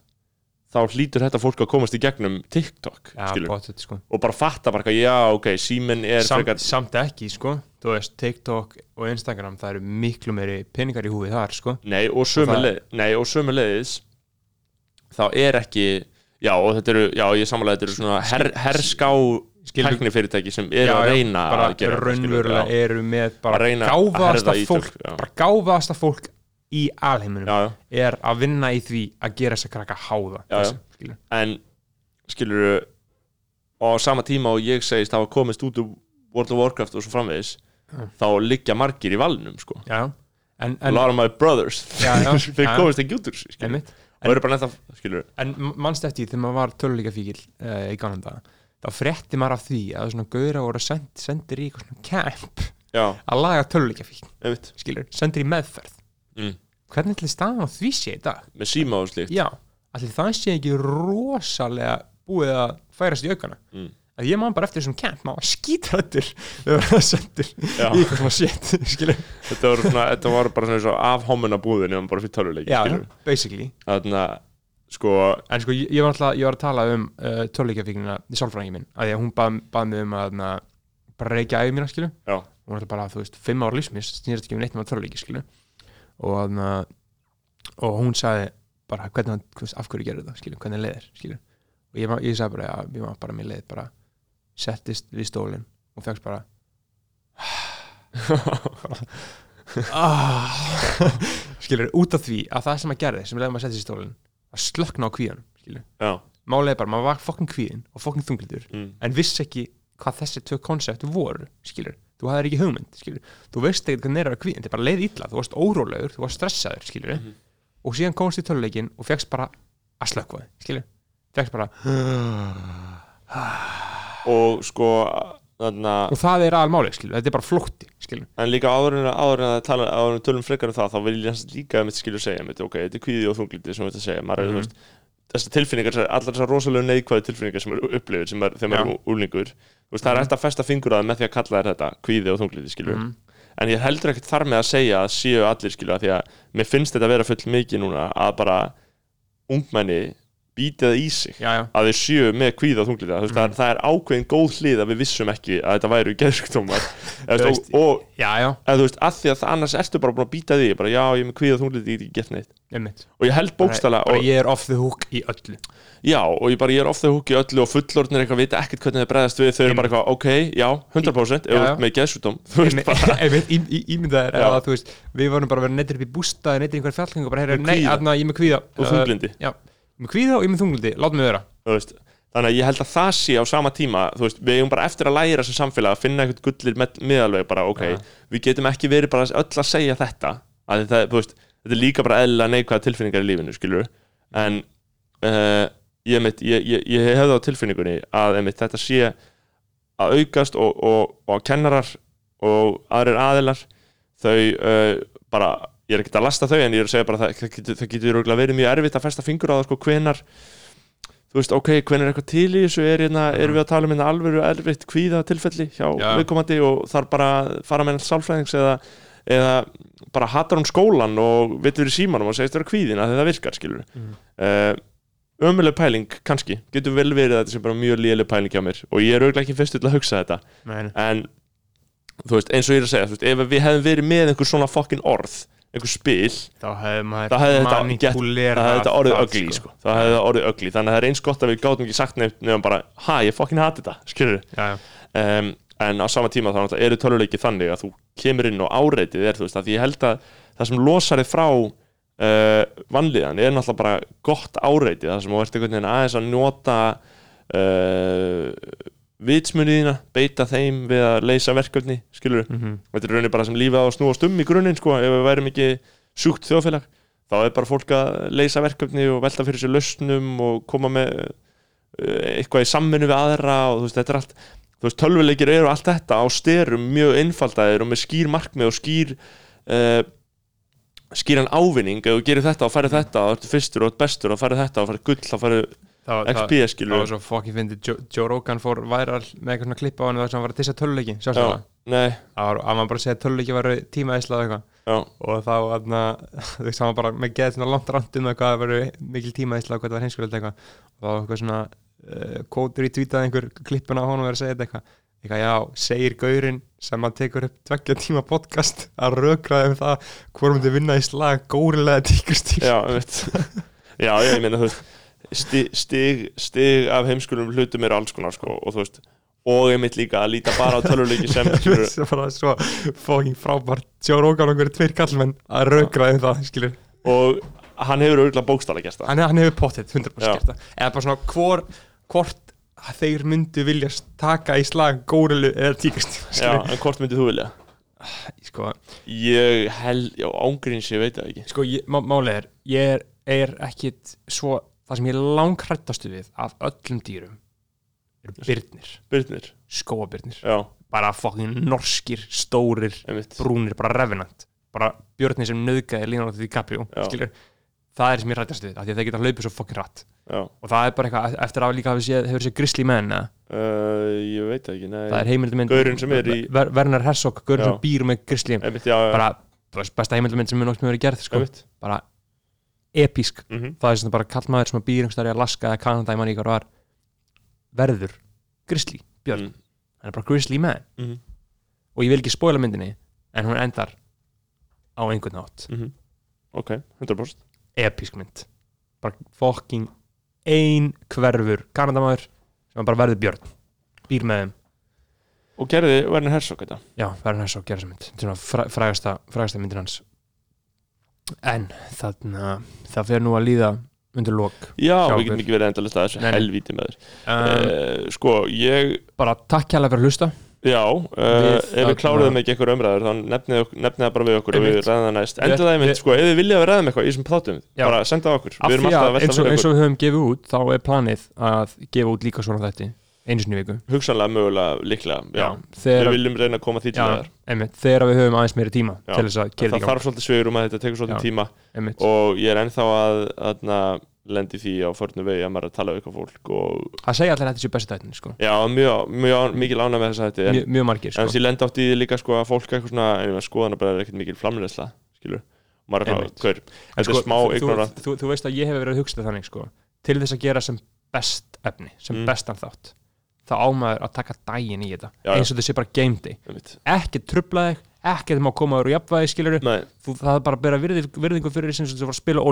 þá hlýtur þetta fólk að komast í gegnum TikTok, já, skilur, bóttið, sko. og bara fatta bara, eitthvað, já, ok, síminn er samt, frekar samt ekki sko. þú veist, TikTok og Instagram það eru miklu meiri peningar í húfi þar sko. Nei, og sömu, það- leið, nei, og sömu leiðis þá er ekki já, og þetta eru, já, ég samanlega þetta eru svona her, herská Skilur- tæknifyrirtæki sem eru að reyna að gera raunverulega eru með Að bara að gáfaðasta fólk gáfaðasta fólk í alheiminum já, já. er að vinna í því að gera þess að krakka háða Já, skilur. en skilur á sama tíma og ég segist hafa komist út úr World of Warcraft og svo framvegis þá liggja margir í valnum sko. já, en, a en, lot of my brothers. Þeir komist ekki út úr en mannst eftir því þegar maður var töluleika fíkil uh, í ganum það þá frétti maður af því að svona gauðra voru send, sendir í eitthvað svona camp já, að laga einmitt. skilur, sendir í meðferð. Mm. hvernig ætli staðan á því sé dag? Með síma og slíkt. Já, ætli það sé ekki rosalega búið að færast í aukana? Mm. að ég man bara eftir þessum camp maður var skítrættur við varum sendir Já. í eitthvað svona shit skilur, þetta var, svona, þetta var bara svona eins og af homuna búðin bara fyrir töluleiki já, skilur basically. Þannig að sko en sko, ég, var alltaf, ég var að tala um uh, töluleikafíknina í sálfræðingin minn. Að því að hún bað, bað mig um að na, bara reykja æfið mína, skilur já, og hún ætla bara, þú veist, fimm ára lífsmis snýrst ekki um neitt með töluleiki, skilur og, na, og hún sagði bara, hvernig hann, veist, af hverju gerði það skilur, hvernig leiðir, skilur og ég, ég sagði bara, já, ég var bara mér leið bara settist við stólinn og fegst bara ah. skilur, út af því að það sem að gerði, sem leiði maður settist í stólinn að slökna á kvíðanum, málið er bara, maður var fokkin kvíðin og fokkin þunglitur mm. en vissi ekki hvað þessi tvö koncept voru, skilur þú hafðir ekki hugmynd, skilur þú veist ekki hvernig er að kvíðin, þetta er bara leið illa þú varst órólegur, þú varst stressaður, skilur Mhm. og síðan komst í töluleikin og fegst bara að þig, skilur fegst bara, og sko þannig að og það er aðal skilur, þetta er bara flótti, skilur En líka áður en að, tala, áður en við tölum frekar um það, þá vil ég líka mitt skilju segja, mitt, ok, þetta er kvíði og þunglindi sem við þetta segja, maður er, Mhm. þú veist, þessar tilfinningar, allar þessar rosalega neikvæði tilfinningar sem eru upplifir, sem er, þegar maður er úlingur, veist, það er Mhm. hægt að festa fingur að með því að kalla þér þetta, kvíði og þunglindi, skilju, Mhm. en ég heldur ekkert þar með að segja að séu allir, skilju, að því að mér finnst þetta að vera full mikið núna að bara ungmenni býti það í sig já, já, að þeir séu með kvíða þú veist, það, Mhm. það er ákveðin góð hlið að við vissum ekki að þetta væru veist, og, já, eða þú veist, að því að það annars ertu bara búin að býta því bara já, ég er með kvíða þunglindi, ég get ekki gett neitt. Og ég held bókstala bara og, ég er off the hook í öllu. Já, og ég bara, ég er ofta húki öllu og fullorðnir eitthvað vita ekkert hvernig þau bregðast við. Þau eru bara eitthvað, ok, já, 100% ef þú ert með bara, í- í- ímyndaðir Já. að þú veist, við vorum bara að vera Með kvíða. og ég með þunglindi, látum við vera veist þannig að ég held að það sé á sama tíma veist, við eigum bara eftir að læra sem samfélag að finna eitthvað gullir með, miðalveg bara, ok Já. við getum ekki verið bara öll að segja þetta að það, veist, þetta er líka bara eðlilega neikvæða tilfinningar í lífinu, skilur en uh, ég, mitt, ég, ég, ég hefði á tilfinningunni að einmitt, þetta sé að aukast og, og, og kennarar og aðrir aðilar þau uh, bara ég er ekkert að lasta þau en ég er að segja bara það, það getur, það getur verið mjög erfitt að festa fingur á það sko hvenar þú veist, ok, hvenar er eitthvað til í þessu? Er hérna, erum við að tala um hérna alvöru erfitt kvíða tilfelli hjá Já. viðkomandi og þarf bara fara með sálfræðings eða, eða bara hatar hún skólan og vitur í símanum og segist vera kvíðin að það virkar, skilur mm. ömuleg pæling, kannski. Getur vel verið að þetta sem bara mjög léleg pæling hjá mér og ég er auðvitað ekki fyrstu til að hugsa þetta. Nei, en þú veist, eins og ég er að segja veist, ef við hefðum verið með einhver svona fokkin orð einhver spil, þá hefði þá þetta, orðið ögli sko. það hefði þetta orðið ögli, þannig að það er eins gott að við gátum ekki sagt nefn nefnum bara, ha, ég fokkin hati þetta um, en á sama tíma þá eru töluleiki þannig að þú kemur inn og áreitið er þú veist, að ég held að það sem losar þig frá uh, vanlíðan er náttúrulega bara gott áreitið, það sem þú ert einhvern veginn aðeins að nota uh, vitsmuniðina, beita þeim við að leysa verkefni, skilur Mhm. þetta er raunin bara sem lífið á að snúast um í grunninn sko, ef við værum ekki sjúkt þjóðfélag þá er bara fólk að leysa verkefni og velta fyrir sér lausnum og koma með uh, eitthvað í samvinnu við aðra og þú veist, þetta er allt þú veist, tölvuleikir eru allt þetta á styrum mjög einfaldæðir og með skýr markmið og skýr uh, skýran ávinning. Ef þú gerir þetta og færið þetta og þú ert fyrstur og bestur og færið þetta og færið gull og færið það, það, XP það skilur var svo fucking fyndið. Joe, Joe Rogan fór væral með eitthvað svona klippa á hann þar sem hann var að tissa töluleiki Já, sjálfsagt það nei, Það var að maður bara segja að töluleiki var tímaæsla og eitthvað. Já, og þá hann var bara með geð svona langt rand um eitthvað að vera mikil tímaæsla og hvað það var heimskulegt eitthvað. Og þá var eitthvað svona uh, kótur í tweetað einhver klippuna á honum verið að segja þetta eitthvað. Eitthvað, já, segir gaurinn sem að tekur upp tveggja tíma podcast að rökraði um það hvort myndi vinna í slag górilega tíkustýr já, ég meina þú veist stig, stig, stig af heimskulum hlutum eru alls konar sko og þú veist og einmitt líka að líta bara á tölvuleiki sem skilur, það var svo fucking frábært. Rogan og einhverju tveir kallmenn að rökraði um það, skilur og hann hefur auðvitað bókstala gert það. Hann, hann hefur pottet 100% Já. gert það. Eða bara svona hvor, hvort þeir myndu vilja taka í slag górilu eða tíkustýr já, en hvort myndið þú vilja? sko, ég held, já, ángríns ég veit það ekki. sko ég, má, málið er ég er, er ekkit svo það sem ég langrættastu við af öllum dýrum eru byrnir, Byrnir, skóabyrnir já, bara fucking norskir, stórir einmitt. brúnir, bara revenant. Bara björnir sem nöðgæði DiCaprio Já. skilur, það er sem ég rættast við af því að þeir geta hlaupið svo fucking rætt og það er bara eitthvað, eftir að líka hafi séð, hefur séð Grizzly Man eða? uh, ég veit það ekki, nei. Það er er í- Ver, Werner Herzog, Já. sem býr með já, bara, besta heimildumynd sem er nokkuð með verið gerð sko. bara episk. Mhm, það er sem bara kallmaður sem býr einhverstaðar í Alaska eða Kanada í manni ykkur var verður Grizzly, Björn, mm, hann er bara Grizzly Man. Mhm, og ég vil ekki spoila myndinni en hún endar á einhvern nátt mhm. Ok, 100% episk mynd. Bara fucking ein hverfur Kanadamaður sem bara verður Björn. Býr með þeim. Og gerði Werner Herzog þetta? Já, næst að gera þessa mynd. Er svona frægasta, frægasta myndin hans En þarna það fer nú að líða undir lok já, við getum ekki verið endalist að þessu Nei, helvíti með þér. Um, uh, sko, ég Bara takk kjærlega fyrir að hlusta. Já, uh, Við ef við kláruðum ekki eitthvað umræður þá nefnið það bara við okkur og við ræðum það næst. Við- Enda það einmitt, við- sko, ef þið viljað að ræðum eitthvað í þessum Já. bara senda það okkur, Af við erum því alltaf að eins og við höfum gefið út þá er planið að gefa út líka svona þetta einu sinni viku hugsanlega, mögulega, líklega já. þegar, Við viljum reyna að koma því til já, það einmitt, þegar við höfum aðeins meiri tíma Já. að Það þetta þarf svolítið sveigurum að þetta tekur svolítið Já. tíma einmitt. og ég er ennþá að, að lendi því á förnu vegi að maður að tala við eitthvað fólk og Það segja allir að þetta sé bestu tættin sko. já, mjög, mjög mikil ánæg með þess að þetta en, mjög, mjög margir en sko. þess ég lendi átt í því líka sko að fólk eitthvað svona, ég meina, skoðanabræður er ekkert mikil flamleysla skilur, maður er En þetta er smá þú, ignorant þú, veist að ég hef verið að hugsa þannig sko, til þess að gera sem best efni sem Mm. bestan þátt þá ámaður að taka daginn í þetta. Já, eins og sé bara game day. Ekki trubla þig, ekki að koma úr jafnvægi skilur Nei, þú, það er bara að bera virðing, virðingu fyrir því sem þú var að spila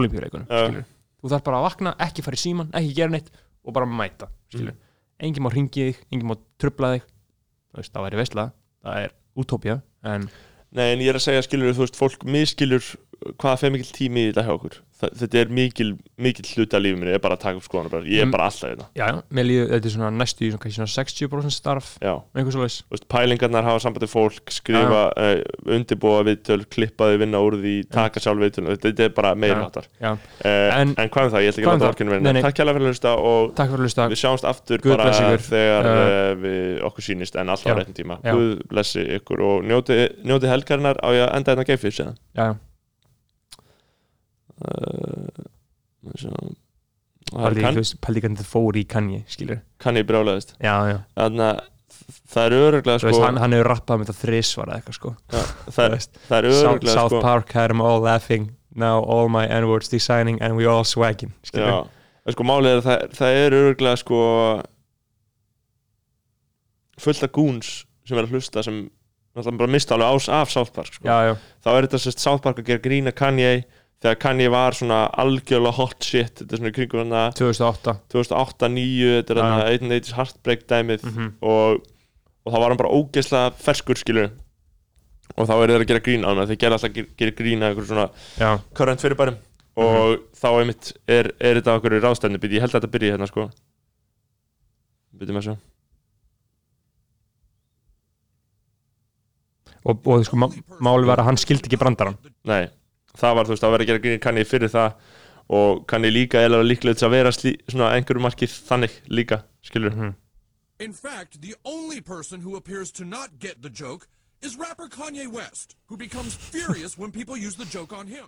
skilur þú þarf bara að vakna, ekki fara í síman, ekki gera neitt og bara mæta Mm. enginn má ringi þig, enginn má trubla þig. Þú veist, það væri veistla það er útópía en Nei, en ég er að segja, skilur, þú veist, fólk miskilur hvaða fer mikil tími í þetta hjá okkur? Þetta er mikil, mikil hluti af lífið minni ég er bara að taka upp skoðanabræður, ég er Mm. bara alltaf þetta já, já, mér líður, þetta er svona næstu svona, svona 60% starf, Já, einhvers þú veist, pælingarnar hafa sambandi fólk skrifa, uh, undirbúa viðtöl klippaði, vinna úr því, taka sjálf viðtöl. Þetta er bara meira áttar já. uh, en, En- hvað um það, ég ætla ekki að um orkinu verið. Takk kjærlega fyrir að hlusta og að við sjáumst aftur Guð bara þegar Uh, við okkur sýnist en alltaf á já. réttum tíma. Já. Guð blessi ykkur og njóti, njóti helgarinnar. Á ég að enda þetta geifir síðan já, já. uh, sjá. og það Paldi, veist, paldi þetta fór í kanji skilur kann ég brjálæðist. Já, já, þannig að það er öruglega sko, veist, hann, hann hefur rappað með þetta eitthvað sko. Það, það, er South, öruglega South sko, Park had them all laughing now all my n-words designing and we all swagging já, sko málið er að það, það er öruglega sko fullt af gúns sem er að hlusta sem náttúrulega bara mista alveg ás af South Park sko. já, já, þá er þetta sérst South Park að gera grína Kanye þegar Kanye var svona algjörlega hot shit þetta er svona kringum hana 2008 2008-2009 þetta er Já. hana 1880s Heartbreak dæmið Mhm. og, og þá var hann bara ógeðslega ferskur skilur og þá er þeir að gera grín á hann þeir gera alltaf að gera- grín að einhver svona já, current fyrirbærum. Og þá einmitt er, er þetta okkur ráðstæðni ég held að þetta byrja hérna sko. Byrjum að sjá. Og, og sko, má- máli var að hann skildi ekki brandarann. Nei, það var, þú veist, að vera að gera grín Kanye fyrir það og Kanye líka eða líklega að vera slí, svona einhverju markið þannig líka, skilur In fact, the only person who appears to not get the joke is rapper Kanye West, who becomes furious when people use the joke on him.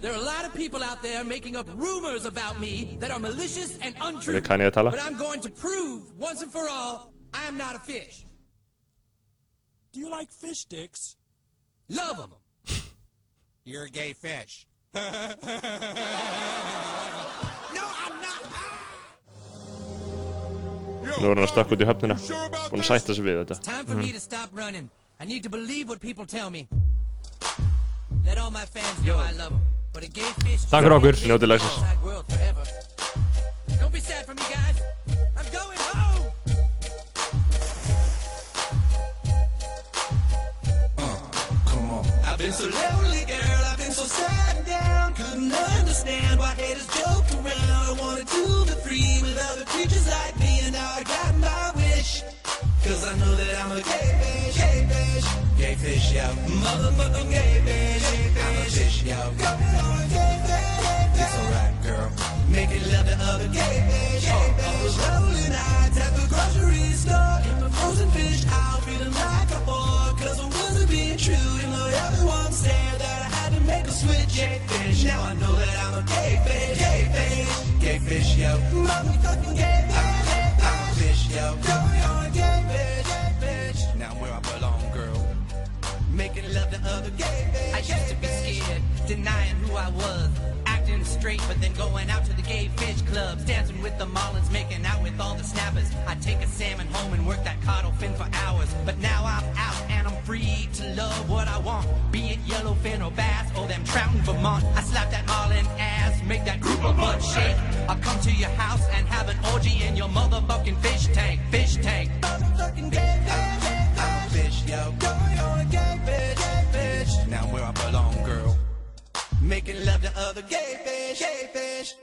There are a lot of people out there making up rumors about me that are malicious and untrue. Kanye að tala? But I'm going to prove once and for all I am not a fish. Do you like fish sticks? Love them. You're a gay fish. No, I'm not. Nú er hann að stökka út í höfnina búin að sætta sig við þetta Time for me to stop running. I need to believe what people tell me. Let all my fans know I love them. But a gay fish. Takk fyrir okkur. Njótið lagsins. Don't be sad for me, guys. I'm going home. Come on. I've been so lonely, girl. So sad and down. Couldn't understand why haters joke around. I wanted to be free with other creatures like me, and now I got my wish. Cause I know that I'm a gay fish, gay fish, Gay fish, yo. motherfucking gay fish, gay I'm a fish. yo. I'm a gay fish, It's alright, girl. Making love to other gay fish, gay oh, oh. fish. Lonely nights at the grocery store. In my frozen fish aisle, feeling like a bore. Cause I wasn't being true, even though everyone said that I had to make a switch. Gay fish, now I know that I'm a gay fish, gay fish. Gay fish, yo. Motherfucking gay fish, I'm a fish, yo. Girl, you're a gay fish, gay fish. Now where I belong, girl. Making love to other gay fish. I used to be scared, denying who I was. Acting straight, but then going out to the gay fish clubs. Dancing with the marlins, making out with all the snappers. I'd take a salmon home and work that caudal fin for hours. But now I'm out and I'm free to love what I want. Be it yellowfin or bass or them trout in Vermont. I slap that marlin ass, make that grouper butt shake. I'll come to your house and have an orgy in your motherfucking fish tank. Fish tank. Motherfucking gay fish, gay I'm a fish, yo. Making love to other gay fish, gay fish.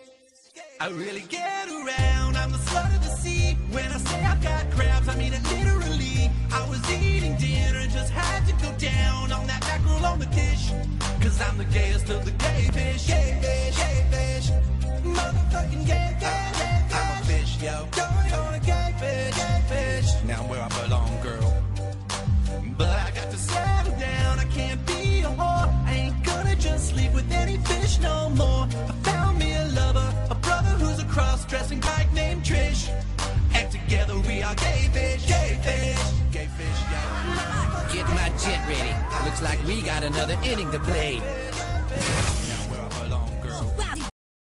I really get around, I'm the slut of the sea. When I say I've got crabs, I mean it literally. I was eating dinner just had to go down on that mackerel on the dish. Cause I'm the gayest of the gay fish, gay fish, gay fish. Motherfucking gay fish, I'm a fish, yo. Fish no more. I found me a lover, a brother who's a cross-dressing dyke named Trish. And together we are gay fish, gay fish. Gay fish, yo. Get my jet ready. Looks like we got another inning to play.